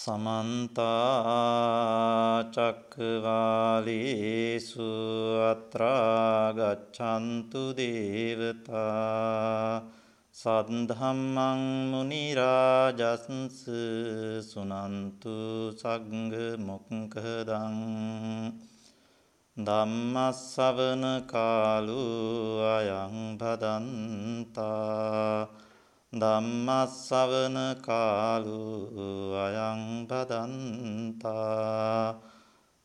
සමන්තා චක්කවාලේසු අත්‍රා ගච්ඡන්තු දේවතා සද්ධම්මං මුනි රාජස්ස සුනන්තු සග්ග මොක්ඛදං ධම්මස්සවන කාලු අයං භදන්තා ධම්මස්සවන කාලු අයං බදන්තා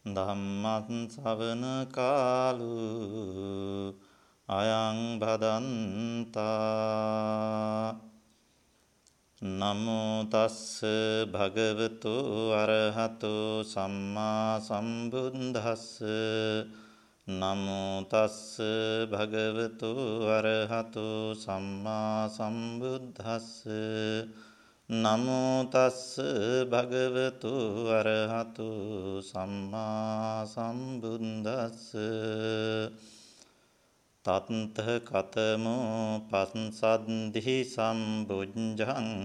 ධම්මස්සවන කාලු අයං බදන්තා නමෝ තස්ස භගවතු අරහතු සම්මා සම්බුද්දස්ස. නමෝ තස්ස භගවතු අරහතු සම්මා සම්බුද්දස්ස. නමෝ තස්ස භගවතු අරහතු සම්මා සම්බුද්දස්ස. තත්ත කතමෝ පස්සද්ධි සම්බුද්ධංගු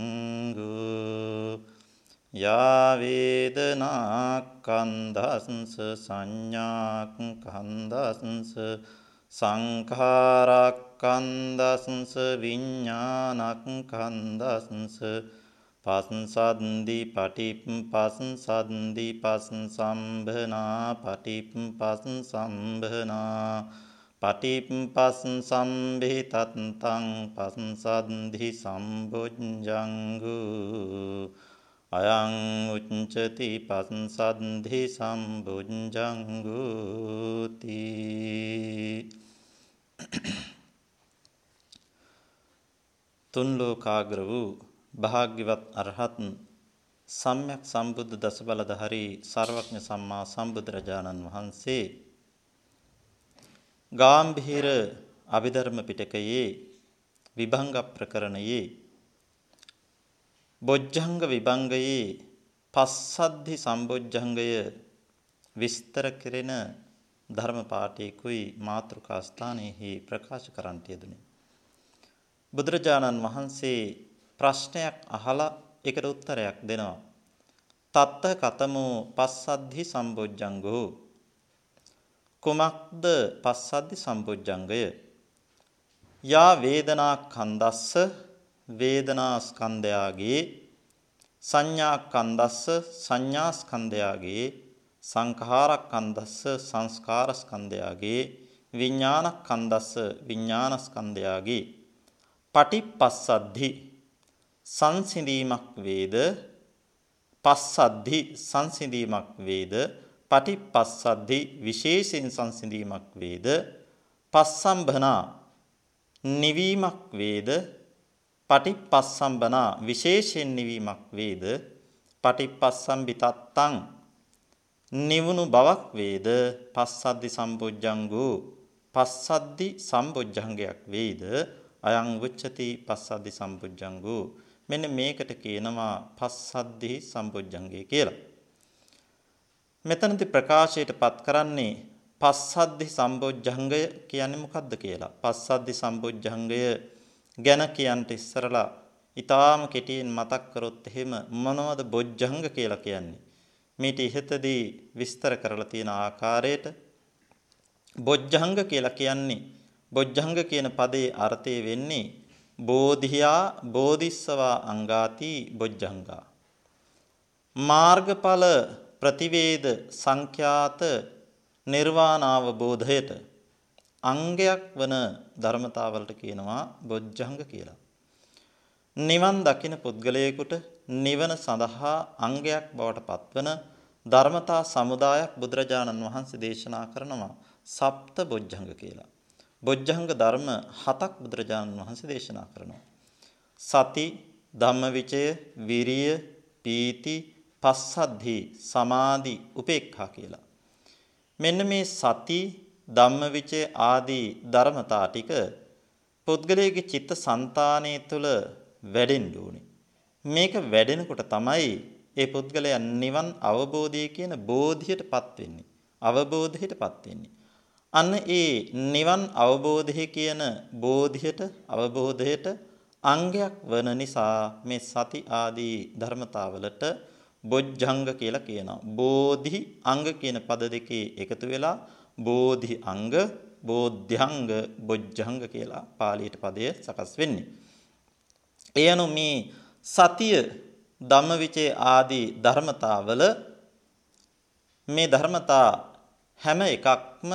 යාවේදනාකන්දස්ස සංඥාකන්දස්ස සංඛාරක්කන්දස්ස විඤ්ඥානක්කන්දස්ස පස්සන්සද්දි පටිප් පසන් සද්දි පසන් සම්භනා පටිප් පසන් සම්භනා පටිප් පසන් සම්භි තත්තං පසන් සද්දි සම්බුජ්ජංගු අයං උච්චති පස්සද්ධි සම්බුද්ධංගුති තුන් ලෝකාග්‍ර වූ භාග්‍යවත් අරහත් සම්්‍යක් සම්බුද්ධ දසබලධහරි සර්වඥ සම්මා සම්බුදුරජාණන් වහන්සේ ගාම්භීර අභිධර්ම පිටකයේ විභංග ප්‍රකරණයේ බොජ්ජංග විභංගයේ පස්සද්ධි සම්බොජ්ජංගය විස්තර කෙරෙන ධර්ම පාඨයකුයි මාතෘකා ස්ථානයේහි ප්‍රකාශ කරන්නට යෙදුනේ. බුදුරජාණන් වහන්සේ ප්‍රශ්නයක් අහලා ඒකට උත්තරයක් දෙනවා. තත්ත කතමෝ පස්සද්ධි සම්බොජ්ජංගෝ කුමක්ද පස්සද්ධි සම්බොජ්ජංගය? යා වේදනා කන්දස්ස වේදනා ස්කන්ධයාගේ සංඥා කන්දස්ස සංඥා ස්කන්ධයාගේ සංඛාර කන්දස්ස සංස්කාර ස්කන්ධයාගේ විඥාන කන්දස්ස විඥාන ස්කන්ධයාගේ පටිපස්සද්ධි සංසිඳීමක් වේද? පස්සද්ධි සංසිඳීමක් වේද? පටිපස්සද්ධි විශේෂයෙන් සංසිඳීමක් වේද? පස්සම්භනා නිවීමක් වේද? පටිපස්සම්බනා විශේෂයෙන් නිවීමක් වේද පටිපස්සම්බිතත්තං නිවුණු බවක් වේද පස්සද්දි සම්බොජ්ජංගෝ පස්සද්දි සම්බොජ්ජංගයක් වේද අයං උච්චති පස්සද්දි සම්බොජ්ජංගෝ මෙන්න මේකට කියනවා පස්සද්දි සම්බොජ්ජංගය කියලා. මෙතනදී ප්‍රකාශයට පත් කරන්නේ පස්සද්දි සම්බොජ්ජංගය කියන්නේ මොකක්ද කියලා. පස්සද්දි සම්බොජ්ජංගය ගැන කියන්ට ඉස්සරලා ඊටාම කෙටියෙන් මතක් කරොත් එහෙම මොනවද බොජ්ජංග කියලා කියන්නේ? මේට ඉහතදී විස්තර කරලා තියෙන ආකාරයට බොජ්ජංග කියලා කියන්නේ බොජ්ජංග කියන පදේ අර්ථය වෙන්නේ බෝධියා බෝධිස්සවා අංගාති බොජ්ජංගා මාර්ගඵල ප්‍රතිවේද සංඛ්‍යාත නිර්වාණ අවබෝධයට අංගයක් වන ධර්මතාවලට කියනවා බොජ්ජංග කියලා. නිවන් දකින පුද්ගලයෙකුට නිවන සඳහා අංගයක් බවට පත්වන ධර්මතා සමුදායක් බුදුරජාණන් වහන්සේ දේශනා කරනවා සප්ත බොජ්ජංග කියලා. බොජ්ජංග ධර්ම හතක් බුදුරජාණන් වහන්සේ දේශනා කරනවා. සති, ධම්මවිචය, විරිය, පීති, පස්සද්ධි, සමාධි, උපේක්ඛා කියලා. මෙන්න මේ සති ධම්මවිචය ආදී ධර්මතා ටික පුද්ගලයාගේ චිත්ත સંතානයේ තුල වැඩෙන්න ඕනේ. මේක වැඩෙනකොට තමයි ඒ පුද්ගලයා නිවන් අවබෝධය කියන බෝධියටපත් වෙන්නේ. අවබෝධයටපත් වෙන්නේ. අන්න ඒ නිවන් අවබෝධය කියන බෝධියට අවබෝධයට අංගයක් වන නිසා මේ සති ආදී ධර්මතාවලට බොජ්ජංග කියලා කියනවා. බෝධි අංග කියන පද දෙකේ එකතු වෙලා බෝධි අංග, බෝධ්‍යංග, බොජ්ජංග කියලා පාලියට පදය සකස් වෙන්නේ. ඒ අනුව මේ සතිය ධම්මවිචේ ආදී ධර්මතාවල මේ ධර්මතා හැම එකක්ම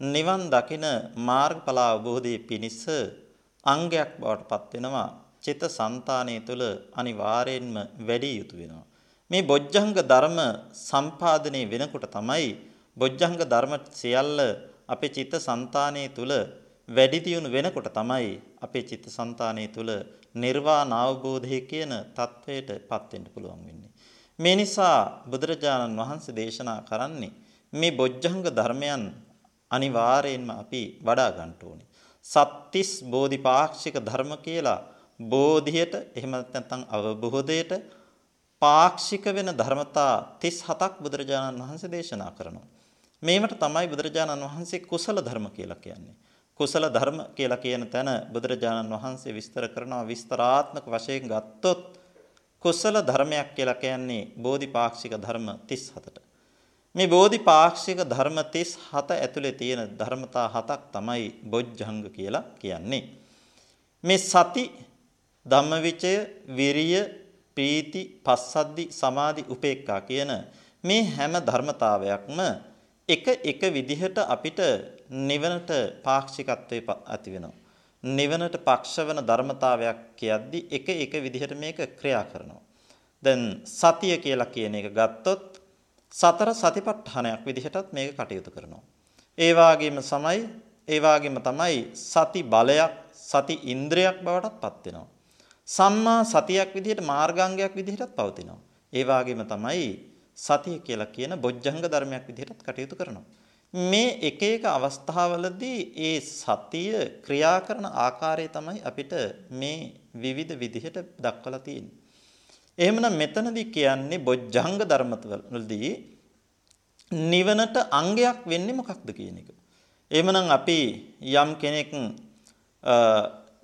නිවන් දකින මාර්ගඵල අවබෝධයේ පිණිස අංගයක් බවට පත් වෙනවා චිත સંතානය තුළ අනිවාර්යෙන්ම වැඩි යුතු වෙනවා මේ බොජ්ජංග ධර්ම සම්පාදනය වෙනකොට තමයි බොජ්ජංග ධර්ම සියල්ල අපේ චිත්ත સંතානයේ තුල වැඩි දියුණු වෙනකොට තමයි අපේ චිත්ත સંතානයේ තුල නිර්වාණ අවබෝධය කියන தത്വයටපත් වෙන්න පුළුවන් වෙන්නේ. මේ නිසා බුදුරජාණන් වහන්සේ දේශනා කරන්නේ මේ බොජ්ජංග ධර්මයන් අනිවාර්යයෙන්ම අපි වඩා ගන්න ඕනේ. සත්‍තිස් බෝධිපාක්ෂික ධර්ම කියලා බෝධියට එහෙම නැත්නම් අවබෝධයට පාක්ෂික වෙන ධර්මතා 37ක් බුදුරජාණන් වහන්සේ දේශනා කරනවා. මේවට තමයි බුදුරජාණන් වහන්සේ කුසල ධර්ම කියලා කියන්නේ. කුසල ධර්ම කියලා කියන තැන බුදුරජාණන් වහන්සේ විස්තර කරනවා විස්තරාත්මක වශයෙන් ගත්තොත් කුසල ධර්මයක් කියලා කියන්නේ බෝධිපාක්ෂික ධර්ම 37ට. මේ බෝධිපාක්ෂික ධර්ම 37 ඇතුලේ තියෙන ධර්මතා හතක් තමයි බොජ්ජංග කියලා කියන්නේ. මේ සති ධම්මවිචය විරිය ප්‍රීති පස්සද්දි සමාධි උපේක්ඛා කියන මේ හැම ධර්මතාවයක්ම එක එක විදිහට අපිට නිවනට පාක්ෂිකත්වයේ ඇති වෙනවා. නිවනට පක්ෂ වෙන ධර්මතාවයක් කියද්දි එක එක විදිහට මේක ක්‍රියා කරනවා. දැන් සතිය කියලා කියන එක ගත්තොත් සතර සතිපට්ඨානයක් විදිහටත් මේක කටයුතු කරනවා. ඒ වගේම සමයි ඒ වගේම තමයි සති බලයක් සති ඉන්ද්‍රයක් බවටත් පත් වෙනවා. සම්මා සතියක් විදිහට මාර්ගාංගයක් විදිහටත් පවතිනවා. ඒ වගේම තමයි සතිය කියලා කියන බොජ්ජංග ධර්මයක් විදිහටත් කටයුතු කරනවා. මේ එක එක අවස්ථාවලදී ඒ සතිය ක්‍රියා කරන ආකාරය තමයි අපිට මේ විවිධ විදිහට දක්වලා තියෙන්නේ. එහෙමනම් මෙතනදී කියන්නේ බොජ්ජංග ධර්මවලදී නිවනට අංගයක් වෙන්නේ මොකක්ද කියන එක. එහෙමනම් අපි යම් කෙනෙක්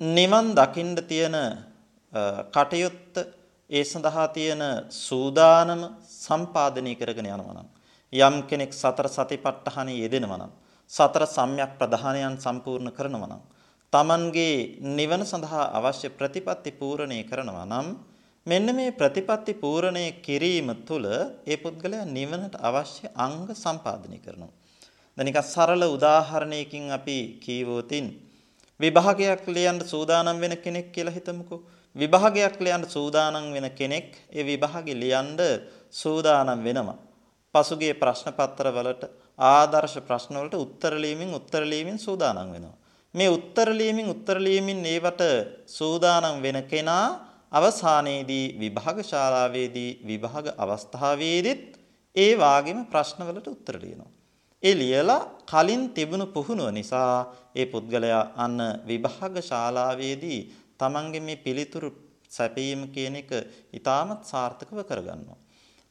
නිවන් දකින්න තියෙන කටයුත්ත ඒ සඳහා තියෙන සූදානම සම්පාදනය කරගෙන යනවා නම් යම් කෙනෙක් සතර සතිපට්ඨානෙ යෙදෙනවා නම් සතර සම්‍යක් ප්‍රධානයන් සම්පූර්ණ කරනවා නම් Tamanගේ නිවන සඳහා අවශ්‍ය ප්‍රතිපත්ති පූර්ණේ කරනවා නම් මෙන්න මේ ප්‍රතිපත්ති පූර්ණේ කිරීම තුළ ඒ පුද්ගලයා නිවනට අවශ්‍ය අංග සම්පාදනය කරනවා. දැන් නිකන් සරල උදාහරණයකින් අපි කීවොතින් විභාගයක් ලියන්න සූදානම් වෙන කෙනෙක් කියලා හිතමුකෝ. විභාගයක් ලියන්න සූදානම් වෙන කෙනෙක් ඒ විභාගෙ ලියන්න සූදානම් වෙනවා. පසුගිය ප්‍රශ්න පත්‍ර වලට ආදර්ශ ප්‍රශ්න වලට උත්තර ලියමින් උත්තර ලියමින් සූදානම් වෙනවා. මේ උත්තර ලියමින් උත්තර ලියමින් ඒවට සූදානම් වෙන කෙනා අවසානයේදී විභාග ශාලාවේදී විභාග අවස්ථාවේදීත් ඒ වාගේම ප්‍රශ්න වලට උත්තර ලියනවා. ඒ ලියලා කලින් තිබුණු පුහුණුව නිසා ඒ පුද්ගලයා අන්න විභාග ශාලාවේදී තමන්ගේ මේ පිළිතුරු සැපීම කියන එක ඉතාමත් සාර්ථකව කරගන්නවා.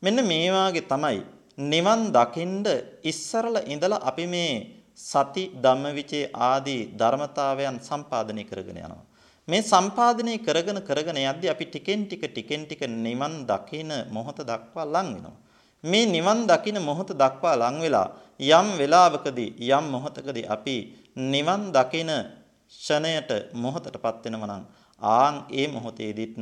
මෙන්න මේ වාගේ තමයි නිවන් දකින්ද ඉස්සරල ඉඳලා අපි මේ සති ධම්මවිචේ ආදී ධර්මතාවයන් සම්පාදනය කරගෙන යනවා. මේ සම්පාදනය කරගෙන කරගෙන යද්දී අපි ටිකෙන් ටික ටිකෙන් ටික නිවන් දකින මොහොත දක්වා ලං වෙනවා. මේ නිවන් දකින මොහොත දක්වා ලං වෙලා යම් වෙලාවකදී යම් මොහොතකදී අපි නිවන් දකින ෂණයට මොහොතටපත් වෙනවා නම් ආන් ඒ මොහොතේදීත්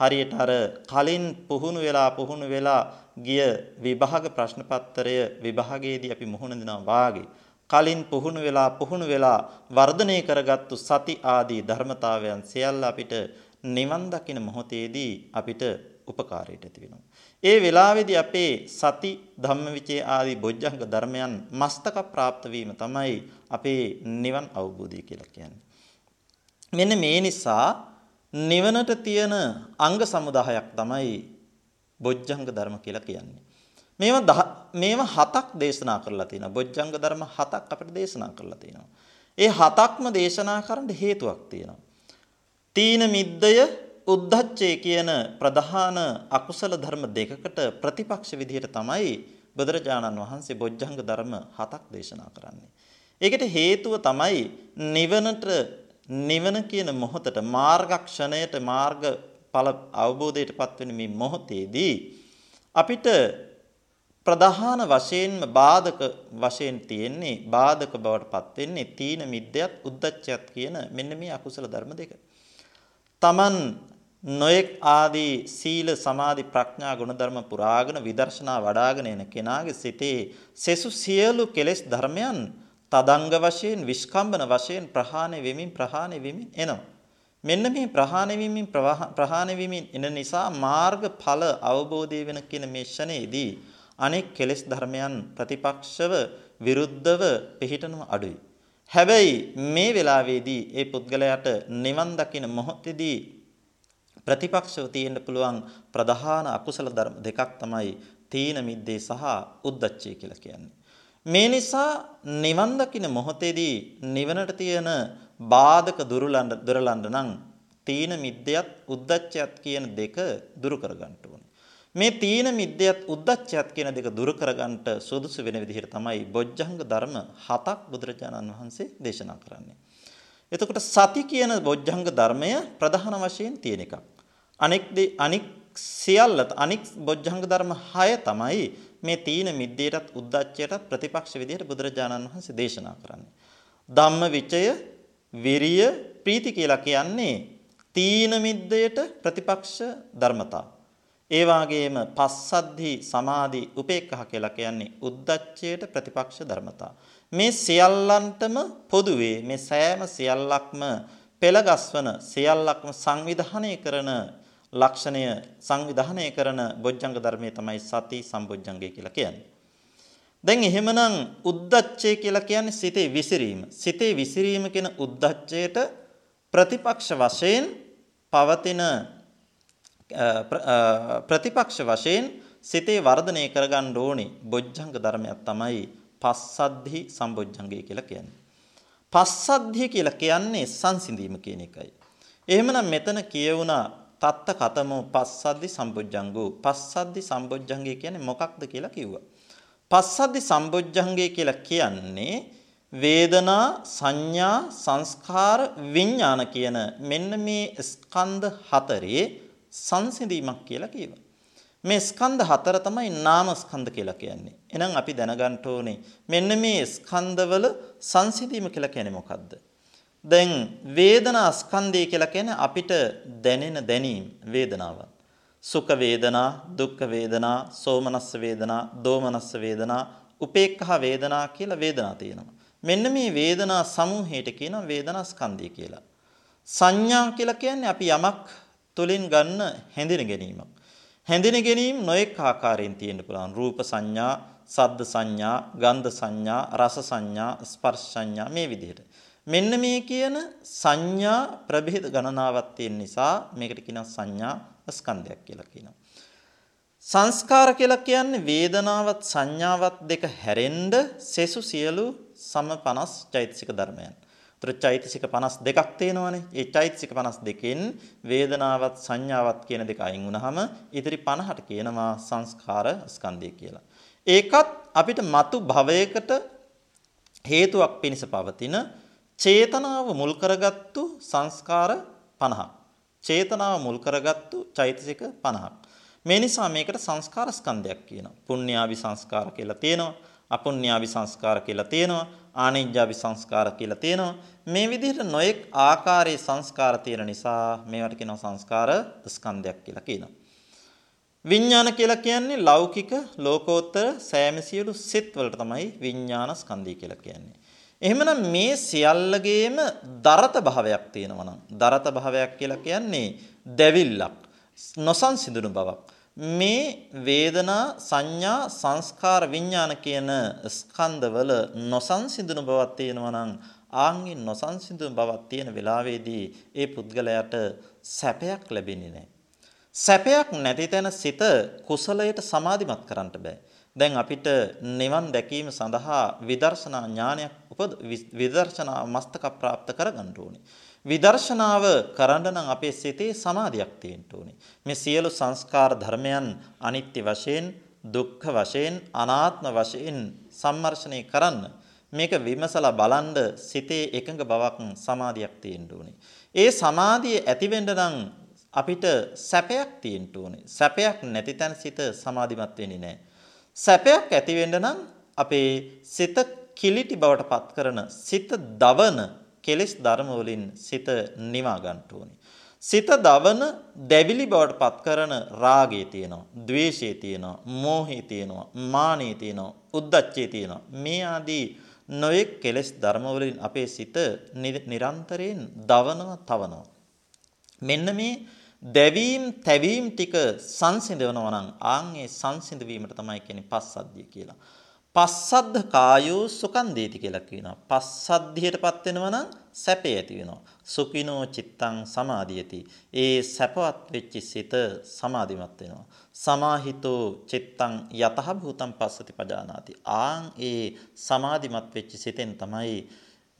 හරියට අර කලින් පුහුණු වෙලා පුහුණු වෙලා ගිය විභාග ප්‍රශ්න පත්‍රය විභාගයේදී අපි මුහුණ දෙනවා වාගේ කලින් පුහුණු වෙලා පුහුණු වෙලා වර්ධනය කරගත්තු සති ආදී ධර්මතාවයන් සියල්ල අපිට නිවන් දකින මොහොතේදී අපිට උපකාරයට ඇති වෙනවා. ඒ වෙලාවේදී අපේ සති ධම්මවිචේ ආදී බොජ්ජංග ධර්මයන් මස්තක પ્રાપ્ત වීම තමයි අපේ නිවන් අවබෝධය කියලා කියන්නේ. මෙන්න මේ නිසා නිවනට තියෙන අංග සමුදායක් තමයි බොජ්ජංග ධර්ම කියලා කියන්නේ. මේවා මේවා හතක් දේශනා කරලා තියෙනවා. බොජ්ජංග ධර්ම හතක් අපිට දේශනා කරලා තියෙනවා. ඒ හතක්ම දේශනා කරන්න හේතුවක් තියෙනවා. තීන මිද්දය උද්ධච්චය කියන ප්‍රධාන අකුසල ධර්ම දෙකකට ප්‍රතිපක්ෂ විදිහට තමයි බුදුරජාණන් වහන්සේ බොජ්ජංග ධර්ම හතක් දේශනා කරන්නේ. ඒකට හේතුව තමයි නිවනට නිවන කියන මොහොතට මාර්ගක්ෂණයට මාර්ග ඵල අවබෝධයටපත් වෙන මේ මොහොතේදී අපිට ප්‍රධාන වශයෙන්ම බාධක වශයෙන් තියෙන්නේ බාධක බවට පත් වෙන්නේ තීන මිද්දයත් උද්දච්චයත් කියන මෙන්න මේ අකුසල ධර්ම දෙක. Taman නොයෙක් ආදී සීල සමාධි ප්‍රඥා ගුණධර්ම පුරාගෙන විදර්ශනා වඩ아가න එන කෙනාගේ සිතේ සෙසු සියලු කෙලෙස් ධර්මයන් තදංග වශයෙන් විස්කම්බන වශයෙන් ප්‍රහාණය වෙමින් ප්‍රහාණය වෙමින් එනවා. මෙන්න මේ ප්‍රහාණය වෙමින් ප්‍රහාණය වෙමින් එන නිසා මාර්ගඵල අවබෝධය වෙන කියන මේ ෂණේදී අනෙක් කෙලෙස් ධර්මයන් ප්‍රතිපක්ෂව විරුද්ධව පිහිටනම අඩුයි. හැබැයි මේ වෙලාවේදී ඒ පුද්ගලයාට නිවන් දකින මොහොතේදී ප්‍රතිපක්ෂව තියෙන්න පුළුවන් ප්‍රධාන අකුසල ධර්ම දෙකක් තමයි තීන මිද්දේ සහ උද්දච්චය කියලා කියන්නේ. මේ නිසා නිවන් දකින මොහොතේදී නිවනට තියෙන බාධක දුරලන්න දුරලන්න නම් තීන මිද්දයත් උද්දච්චයත් කියන දෙක දුරු කරගන්න ඕනේ. මේ තීන මිද්දයත් උද්දච්චයත් කියන දෙක දුරු කරගන්නට සුදුසු වෙන විදිහට තමයි බොජ්ජංග ධර්ම හතක් බුදුරජාණන් වහන්සේ දේශනා කරන්නේ. එතකොට සති කියන බොජ්ජංග ධර්මය ප්‍රධාන වශයෙන් තියෙන එකක්. අනෙක් අනික් සියල්ලත් අනික් බොජ්ජංග ධර්ම 6 තමයි මේ තීන මිද්දේටත් උද්දච්චයටත් ප්‍රතිපක්ෂ විදිහට බුදුරජාණන් වහන්සේ දේශනා කරන්නේ. ධම්ම විචය, විරිය, ප්‍රීති කියලා කියන්නේ තීන මිද්දයට ප්‍රතිපක්ෂ ධර්මතා. ඒ වගේම පස්සද්ධි සමාධි උපේක්ඛහ කියලා කියන්නේ උද්දච්චයට ප්‍රතිපක්ෂ ධර්මතා. මේ සියල්ලන්ටම පොදුවේ මේ සෑම සියල්ලක්ම පෙළගස්වන සියල්ලක්ම සංවිධානය කරන ලක්ෂණය සංවිධානය කරන බොජ්ජංග ධර්මයේ තමයි සති සම්බොජ්ජංගය කියලා කියන්නේ. දැන් එහෙමනම් උද්දච්චය කියලා කියන්නේ සිතේ විසිරීම. සිතේ විසිරීම කියන උද්දච්චයට ප්‍රතිපක්ෂ වශයෙන් පවතින ප්‍රතිපක්ෂ වශයෙන් සිතේ වර්ධනය කරගන්න ඕනේ බොජ්ජංග ධර්මයක් තමයි පස්සද්ධි සම්බොජ්ජංගය කියලා කියන්නේ. පස්සද්ධිය කියලා කියන්නේ සංසිඳීම කියන එකයි. එහෙමනම් මෙතන කියවුණා තත්ත කතමෝ පස්සද්ධි සම්බොජ්ජංගෝ පස්සද්ධි සම්බොජ්ජංගය කියන්නේ මොකක්ද කියලා කිව්වා. පස්සද්ධි සම්බොජ්ජංගය කියලා කියන්නේ වේදනා සංඥා සංස්කාර විඥාන කියන මෙන්න මේ ස්කන්ධ හතරේ සංසිඳීමක් කියලා කියනවා. මේ ස්කන්ධ හතර තමයි නාම ස්කන්ධ කියලා කියන්නේ. එහෙනම් අපි දැනගන්න ඕනේ මෙන්න මේ ස්කන්ධවල සංසිඳීම කියලා කියන්නේ මොකද්ද? දැන් වේදනා ස්කන්ධය කියලා කියන්නේ අපිට දැනෙන දැනීම වේදනාවක්. සුඛ වේදනා, දුක්ඛ වේදනා, සෝමනස්ස වේදනා, දෝමනස්ස වේදනා, උපේක්ඛා වේදනා කියලා වේදනා තියෙනවා. මෙන්න මේ වේදනා සමූහයට කියනවා වේදනා ස්කන්ධය කියලා. සංඥා කියලා කියන්නේ අපි යමක් තුලින් ගන්න හැඳින ගැනීමක්. හැඳින ගැනීම නොඑක ආකාරයෙන් තියෙන්න පුළුවන්. රූප සංඥා, සද්ද සංඥා, ගන්ධ සංඥා, රස සංඥා, ස්පර්ශ සංඥා මේ විදිහට. මෙන්න මේ කියන සංඥා ප්‍රභේද ගණනාවක් තියෙන නිසා මේකට කියනවා සංඥා ස්කන්ධයක් කියලා කියනවා. සංස්කාර කියලා කියන්නේ වේදනාවත් සංඥාවත් දෙක හැරෙන්න සෙසු සියලු සම 50 චෛතසික ධර්මයන්. ඒතර චෛතසික 52ක් තියෙනවනේ. ඒ චෛතසික 52කින් වේදනාවත් සංඥාවත් කියන දෙක අයින් වුනහම ඉතිරි 50ට කියනවා සංස්කාර ස්කන්ධය කියලා. ඒකත් අපිට మతు භවයකට හේතුවක් පිණිස පවතින චේතනාව මුල් කරගත්තු සංස්කාර 50ක්. චේතනාව මුල් කරගත්තු චෛතසික 50ක්. මේ නිසා මේකට සංස්කාර ස්කන්ධයක් කියනවා. පුණ්‍යාවි සංස්කාර කියලා තියෙනවා. අපුණ්‍යාවි සංස්කාර කියලා තියෙනවා. ආනිජ්ජාවි සංස්කාර කියලා තියෙනවා. මේ විදිහට නොඑක් ආකාරයේ සංස්කාර තියෙන නිසා මේවට කියනවා සංස්කාර ස්කන්ධයක් කියලා කියනවා. විඥාන කියලා කියන්නේ ලෞකික ලෝකෝත්තර සෑම සියලු සිත් වලට තමයි විඥාන ස්කන්ධය කියලා කියන්නේ. එහෙමනම් මේ සියල්ලගේම දරත භාවයක් තියෙනවා නම් දරත භාවයක් කියලා කියන්නේ දැවිල්ලක් නොසන්සිඳුණු බවක්. මේ වේදනා සංඥා සංස්කාර විඥාන කියන ස්කන්ධවල නොසන්සිඳුණු බවක් තියෙනවා නම් ආන්ගේ නොසන්සිඳුණු බවක් තියෙන වෙලාවේදී ඒ පුද්ගලයාට සැපයක් ලැබෙන්නේ නැහැ. සැපයක් නැති තැන සිත කුසලයට සමාදිමත් කරන්න බෑ. දැන් අපිට නිවන් දැකීම සඳහා විදර්ශනා ඥානයක් උපද විදර්ශනා මස්තක પ્રાપ્ત කරගන්න ඕනේ. විදර්ශනාව කරන්න නම් අපේ සිතේ සමාධියක් තියෙන්න ඕනේ. මේ සියලු සංස්කාර ධර්මයන් අනිත්‍ය වශයෙන්, දුක්ඛ වශයෙන්, අනාත්ම වශයෙන් සම්මර්ෂණය කරන්න මේක විමසලා බලන්න සිතේ එකඟ බවක් සමාධියක් තියෙන්න ඕනේ. ඒ සමාධිය ඇති වෙන්න නම් අපිට සැපයක් තියෙන්න ඕනේ. සැපයක් නැති තැන සිත සමාධිමත් වෙන්නේ නැහැ. සැපයක් ඇති වෙන්න නම් අපේ සිත කිලිටි බවට පත් කරන සිත දවන කෙලෙස් ධර්ම වලින් සිත නිවා ගන්න ඕනේ. සිත දවන දැවිලි බවට පත් කරන රාගය තියෙනවා, ద్వේෂය තියෙනවා, මෝහය තියෙනවා, මානය තියෙනවා, උද්ධච්චය තියෙනවා. මේ ආදී නොයෙක් කෙලෙස් ධර්ම වලින් අපේ සිත නිරන්තරයෙන් දවනවා, තවනවා. මෙන්න මේ දැවීම් තැවීම් ටික සංසිඳවනවා නම් ආන් ඒ සංසිඳ වීමට තමයි කියන්නේ පස්සද්ධිය කියලා. පස්සද්ධ කායෝ සුඛං දීති කියලා කියනවා. පස්සද්ධියටපත් වෙනවා නම් සැපේ ඇති වෙනවා. සුඛිනෝ චිත්තං සමාධියති. ඒ සැපවත් වෙච්ච සිත සමාධිමත් වෙනවා. සමාහිතෝ චිත්තං යතහ භූතං පස්සති පජානාති. ආන් ඒ සමාධිමත් වෙච්ච සිතෙන් තමයි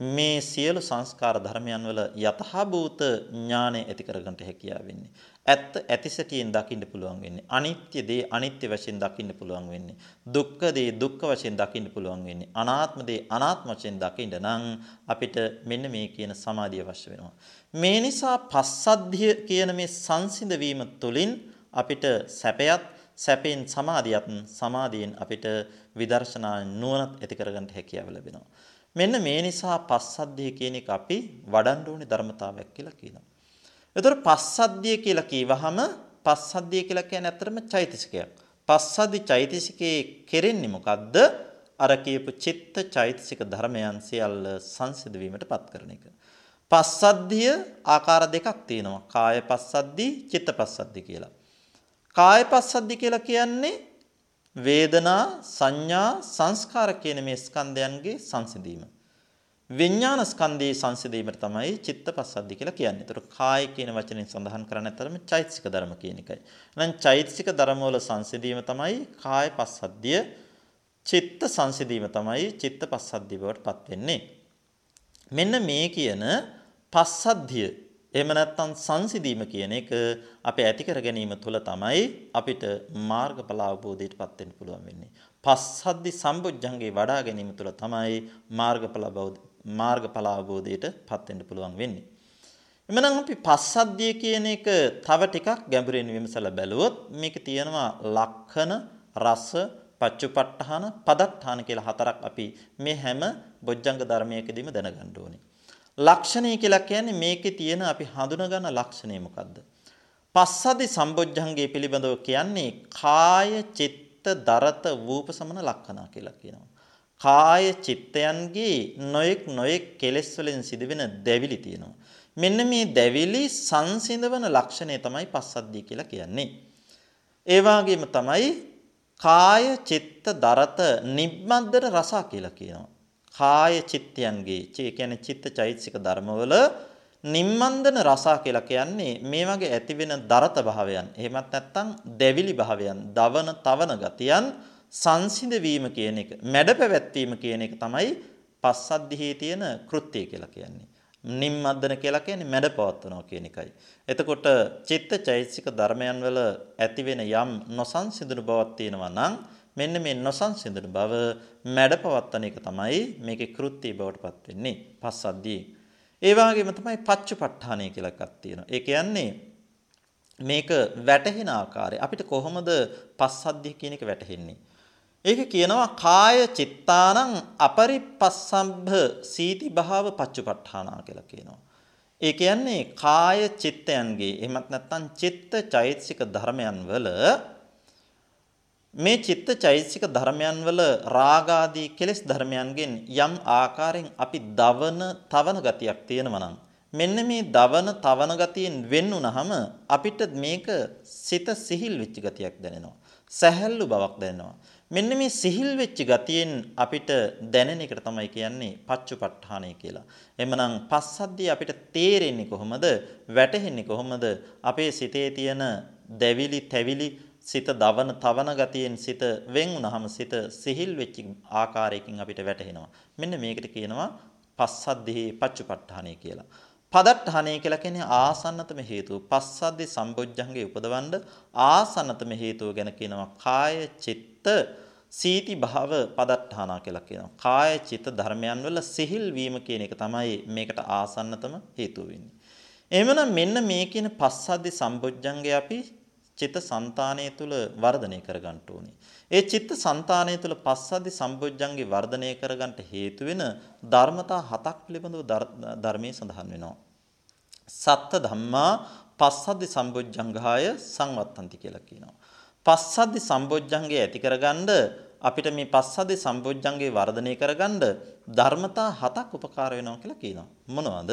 මේ සියලු සංස්කාර ධර්මයන් වල යතහභූත ඥානය ඇති කරගන්නට හැකියාව වෙන්නේ. ඇත්ත ඇතිසැටියෙන් දකින්න පුළුවන් වෙන්නේ. අනිත්‍ය දේ අනිත්‍ය වශයෙන් දකින්න පුළුවන් වෙන්නේ. දුක්ඛ දේ දුක්ඛ වශයෙන් දකින්න පුළුවන් වෙන්නේ. අනාත්ම දේ අනාත්ම වශයෙන් දකින්න නම් අපිට මෙන්න මේ කියන සමාධිය අවශ්‍ය වෙනවා. මේ නිසා පස්සද්ධිය කියන මේ සංසිඳ වීම තුළින් අපිට සැපයත් සැපෙන් සමාධියත් සමාධියෙන් අපිට විදර්ශනා නුවණත් ඇති කරගන්න හැකියාව ලැබෙනවා. මෙන්න මේ නිසා පස්සද්ධිය කියන එක අපි වඩන්න ඕනේ ධර්මතාවයක් කියලා කියනවා. ඒතර පස්සද්ධිය කියලා කියවහම පස්සද්ධිය කියලා කියන්නේ ඇත්තටම චෛතසිකයක්. පස්සද්ධි චෛතසිකේ කෙරෙන්නේ මොකද්ද? අර කියපු චිත්ත චෛතසික ධර්මයන් සියල්ල සංසිඳ වීමටපත් කරන එක. පස්සද්ධිය ආකාර දෙකක් තියෙනවා. කාය පස්සද්ධි, චිත්ත පස්සද්ධි කියලා. කාය පස්සද්ධි කියලා කියන්නේ වේදනා සංඥා සංස්කාර කියන මේ ස්කන්ධයන්ගේ සංසිඳීම. විඥාන ස්කන්ධයේ සංසිඳීමට තමයි චිත්තපස්සද්ධි කියලා කියන්නේ. ඒතර කාය කියන වචනේ සඳහන් කරන්නේ අතරම චෛතසික ධර්ම කියන එකයි. එහෙනම් චෛතසික ධර්ම වල සංසිඳීම තමයි කාය පස්සද්ධිය. චිත්ත සංසිඳීම තමයි චිත්තපස්සද්ධිය බවට පත් වෙන්නේ. මෙන්න මේ කියන පස්සද්ධිය එහෙම නැත්නම් සංසිඳීම කියන එක අපි ඇති කර ගැනීම තුළ තමයි අපිට මාර්ගඵල අවබෝධයටපත් වෙන්න පුළුවන් වෙන්නේ. පස්සද්ධි සම්බුද්ධංගේ වඩා ගැනීම තුළ තමයි මාර්ගඵල මාර්ගඵල අවබෝධයටපත් වෙන්න පුළුවන් වෙන්නේ. එමනම් අපි පස්සද්ධිය කියන එක තව ටිකක් ගැඹුරින් විමසලා බැලුවොත් මේක තියෙනවා ලක්ෂණ රස පච්චුපට්ඨාන පදත්තාන කියලා හතරක් අපි මේ හැම බොජ්ජංග ධර්මයකදීම දැනගන්න ඕනේ. ලක්ෂණය කියලා කියන්නේ මේකේ තියෙන අපි හඳුනගන්න ලක්ෂණය මොකද්ද? පස්සදි සම්බොජ්ජංගේ පිළිබඳව කියන්නේ කාය චිත්ත දරත වූප සමන ලක්ෂණා කියලා කියනවා. කාය චිත්තයන්ගේ නොයෙක් නොයෙක් කෙලෙස් වලින් සිදුවෙන දැවිලි තියෙනවා. මෙන්න මේ දැවිලි සංසිඳවන ලක්ෂණය තමයි පස්සද්ධිය කියලා කියන්නේ. ඒ වගේම තමයි කාය චිත්ත දරත නිබ්බන්දන රසා කියලා කියනවා. කාය චිත්තයන්ගේ ඒ කියන්නේ චිත්ත චෛතසික ධර්මවල නිම්මන්දන රසා කියලා කියන්නේ මේ වගේ ඇතිවෙන දරත භාවයන්. එහෙමත් නැත්නම් දැවිලි භාවයන්, දවන තවන ගතියන් සංසිඳ වීම කියන එක, මැඩ පැවැත්වීම කියන එක තමයි පස්සද්ධියේ තියෙන කෘත්‍යය කියලා කියන්නේ. නිම්මද්දන කියලා කියන්නේ මැඩ පවත්වනවා කියන එකයි. එතකොට චිත්ත චෛතසික ධර්මයන් වල ඇතිවෙන යම් නොසන්සිඳුණු බවක් තියෙනවා නම් මෙන්න මේ නොසන්සිඳුණු බව මැඩපවත්තන එක තමයි මේකේ කෘත්‍ය බවට පත් වෙන්නේ පස්සද්ධියේ. ඒ වගේම තමයි පච්චපට්ඨානය කියලා එකක් තියෙනවා. ඒ කියන්නේ මේක වැටහෙන ආකාරය අපිට කොහොමද පස්සද්ධිය කියන එක වැටහෙන්නේ? ඒක කියනවා කාය චිත්තානං අපරිපස්සම්භ සීති භාව පච්චපට්ඨානා කියලා කියනවා. ඒ කියන්නේ කාය චිත්තයන්ගේ එහෙමත් නැත්නම් චිත්ත චෛතසික ධර්මයන් වල මේ චිත්ත චෛතසික ධර්මයන් වල රාගාදී කෙලෙස් ධර්මයන්ගෙන් යම් ආකාරයෙන් අපි දවන තවන ගතියක් තියෙනවා නම් මෙන්න මේ දවන තවන ගතියෙන් වෙන් වුනහම අපිට මේක සිත සිහිල් වෙච්ච ගතියක් දැනෙනවා සැහැල්ලු බවක් දැනෙනවා මෙන්න මේ සිහිල් වෙච්ච ගතියෙන් අපිට දැනෙන එකට තමයි කියන්නේ පච්චුපට්ඨානය කියලා. එhmenan පස්සද්ධිය අපිට තේරෙන්නේ කොහොමද? වැටහෙන්නේ කොහොමද? අපේ සිතේ තියෙන දැවිලි තැවිලි සිත දවන තවන ගතියෙන් සිත වෙන් වුනහම සිත සිහිල් වෙච්ච ආකාරයකින් අපිට වැටහෙනවා. මෙන්න මේකට කියනවා පස්සද්ධිහි පච්චුපට්ඨානය කියලා. පදට්ඨානය කියලා කියන්නේ ආසන්නතම හේතුව. පස්සද්ධි සම්බොජ්ජංගේ උපදවන්න ආසන්නතම හේතුව ගැන කියනවා කාය චිත්ත සීති භාව පදට්ඨානා කියලා කියනවා. කාය චිත්ත ධර්මයන් වල සිහිල් වීම කියන එක තමයි මේකට ආසන්නතම හේතුව වෙන්නේ. එහෙමනම් මෙන්න මේ කියන පස්සද්ධි සම්බොජ්ජංගේ අපි චිත්ත સંතානය තුල වර්ධනය කරගන්න ඕනේ. ඒ චිත්ත સંතානය තුල පස්සද්ධි සම්බොජ්ජංගේ වර්ධනය කරගන්න හේතු වෙන ධර්මතා හතක් පිළිබඳව ධර්මයේ සඳහන් වෙනවා. සත්ත ධම්මා පස්සද්ධි සම්බොජ්ජංගාය සංවත්තන්ති කියලා කියනවා. පස්සද්ධි සම්බොජ්ජංගේ ඇති කරගන්න අපිට මේ පස්සද්ධි සම්බොජ්ජංගේ වර්ධනය කරගන්න ධර්මතා හතක් උපකාර වෙනවා කියලා කියනවා. මොනවද?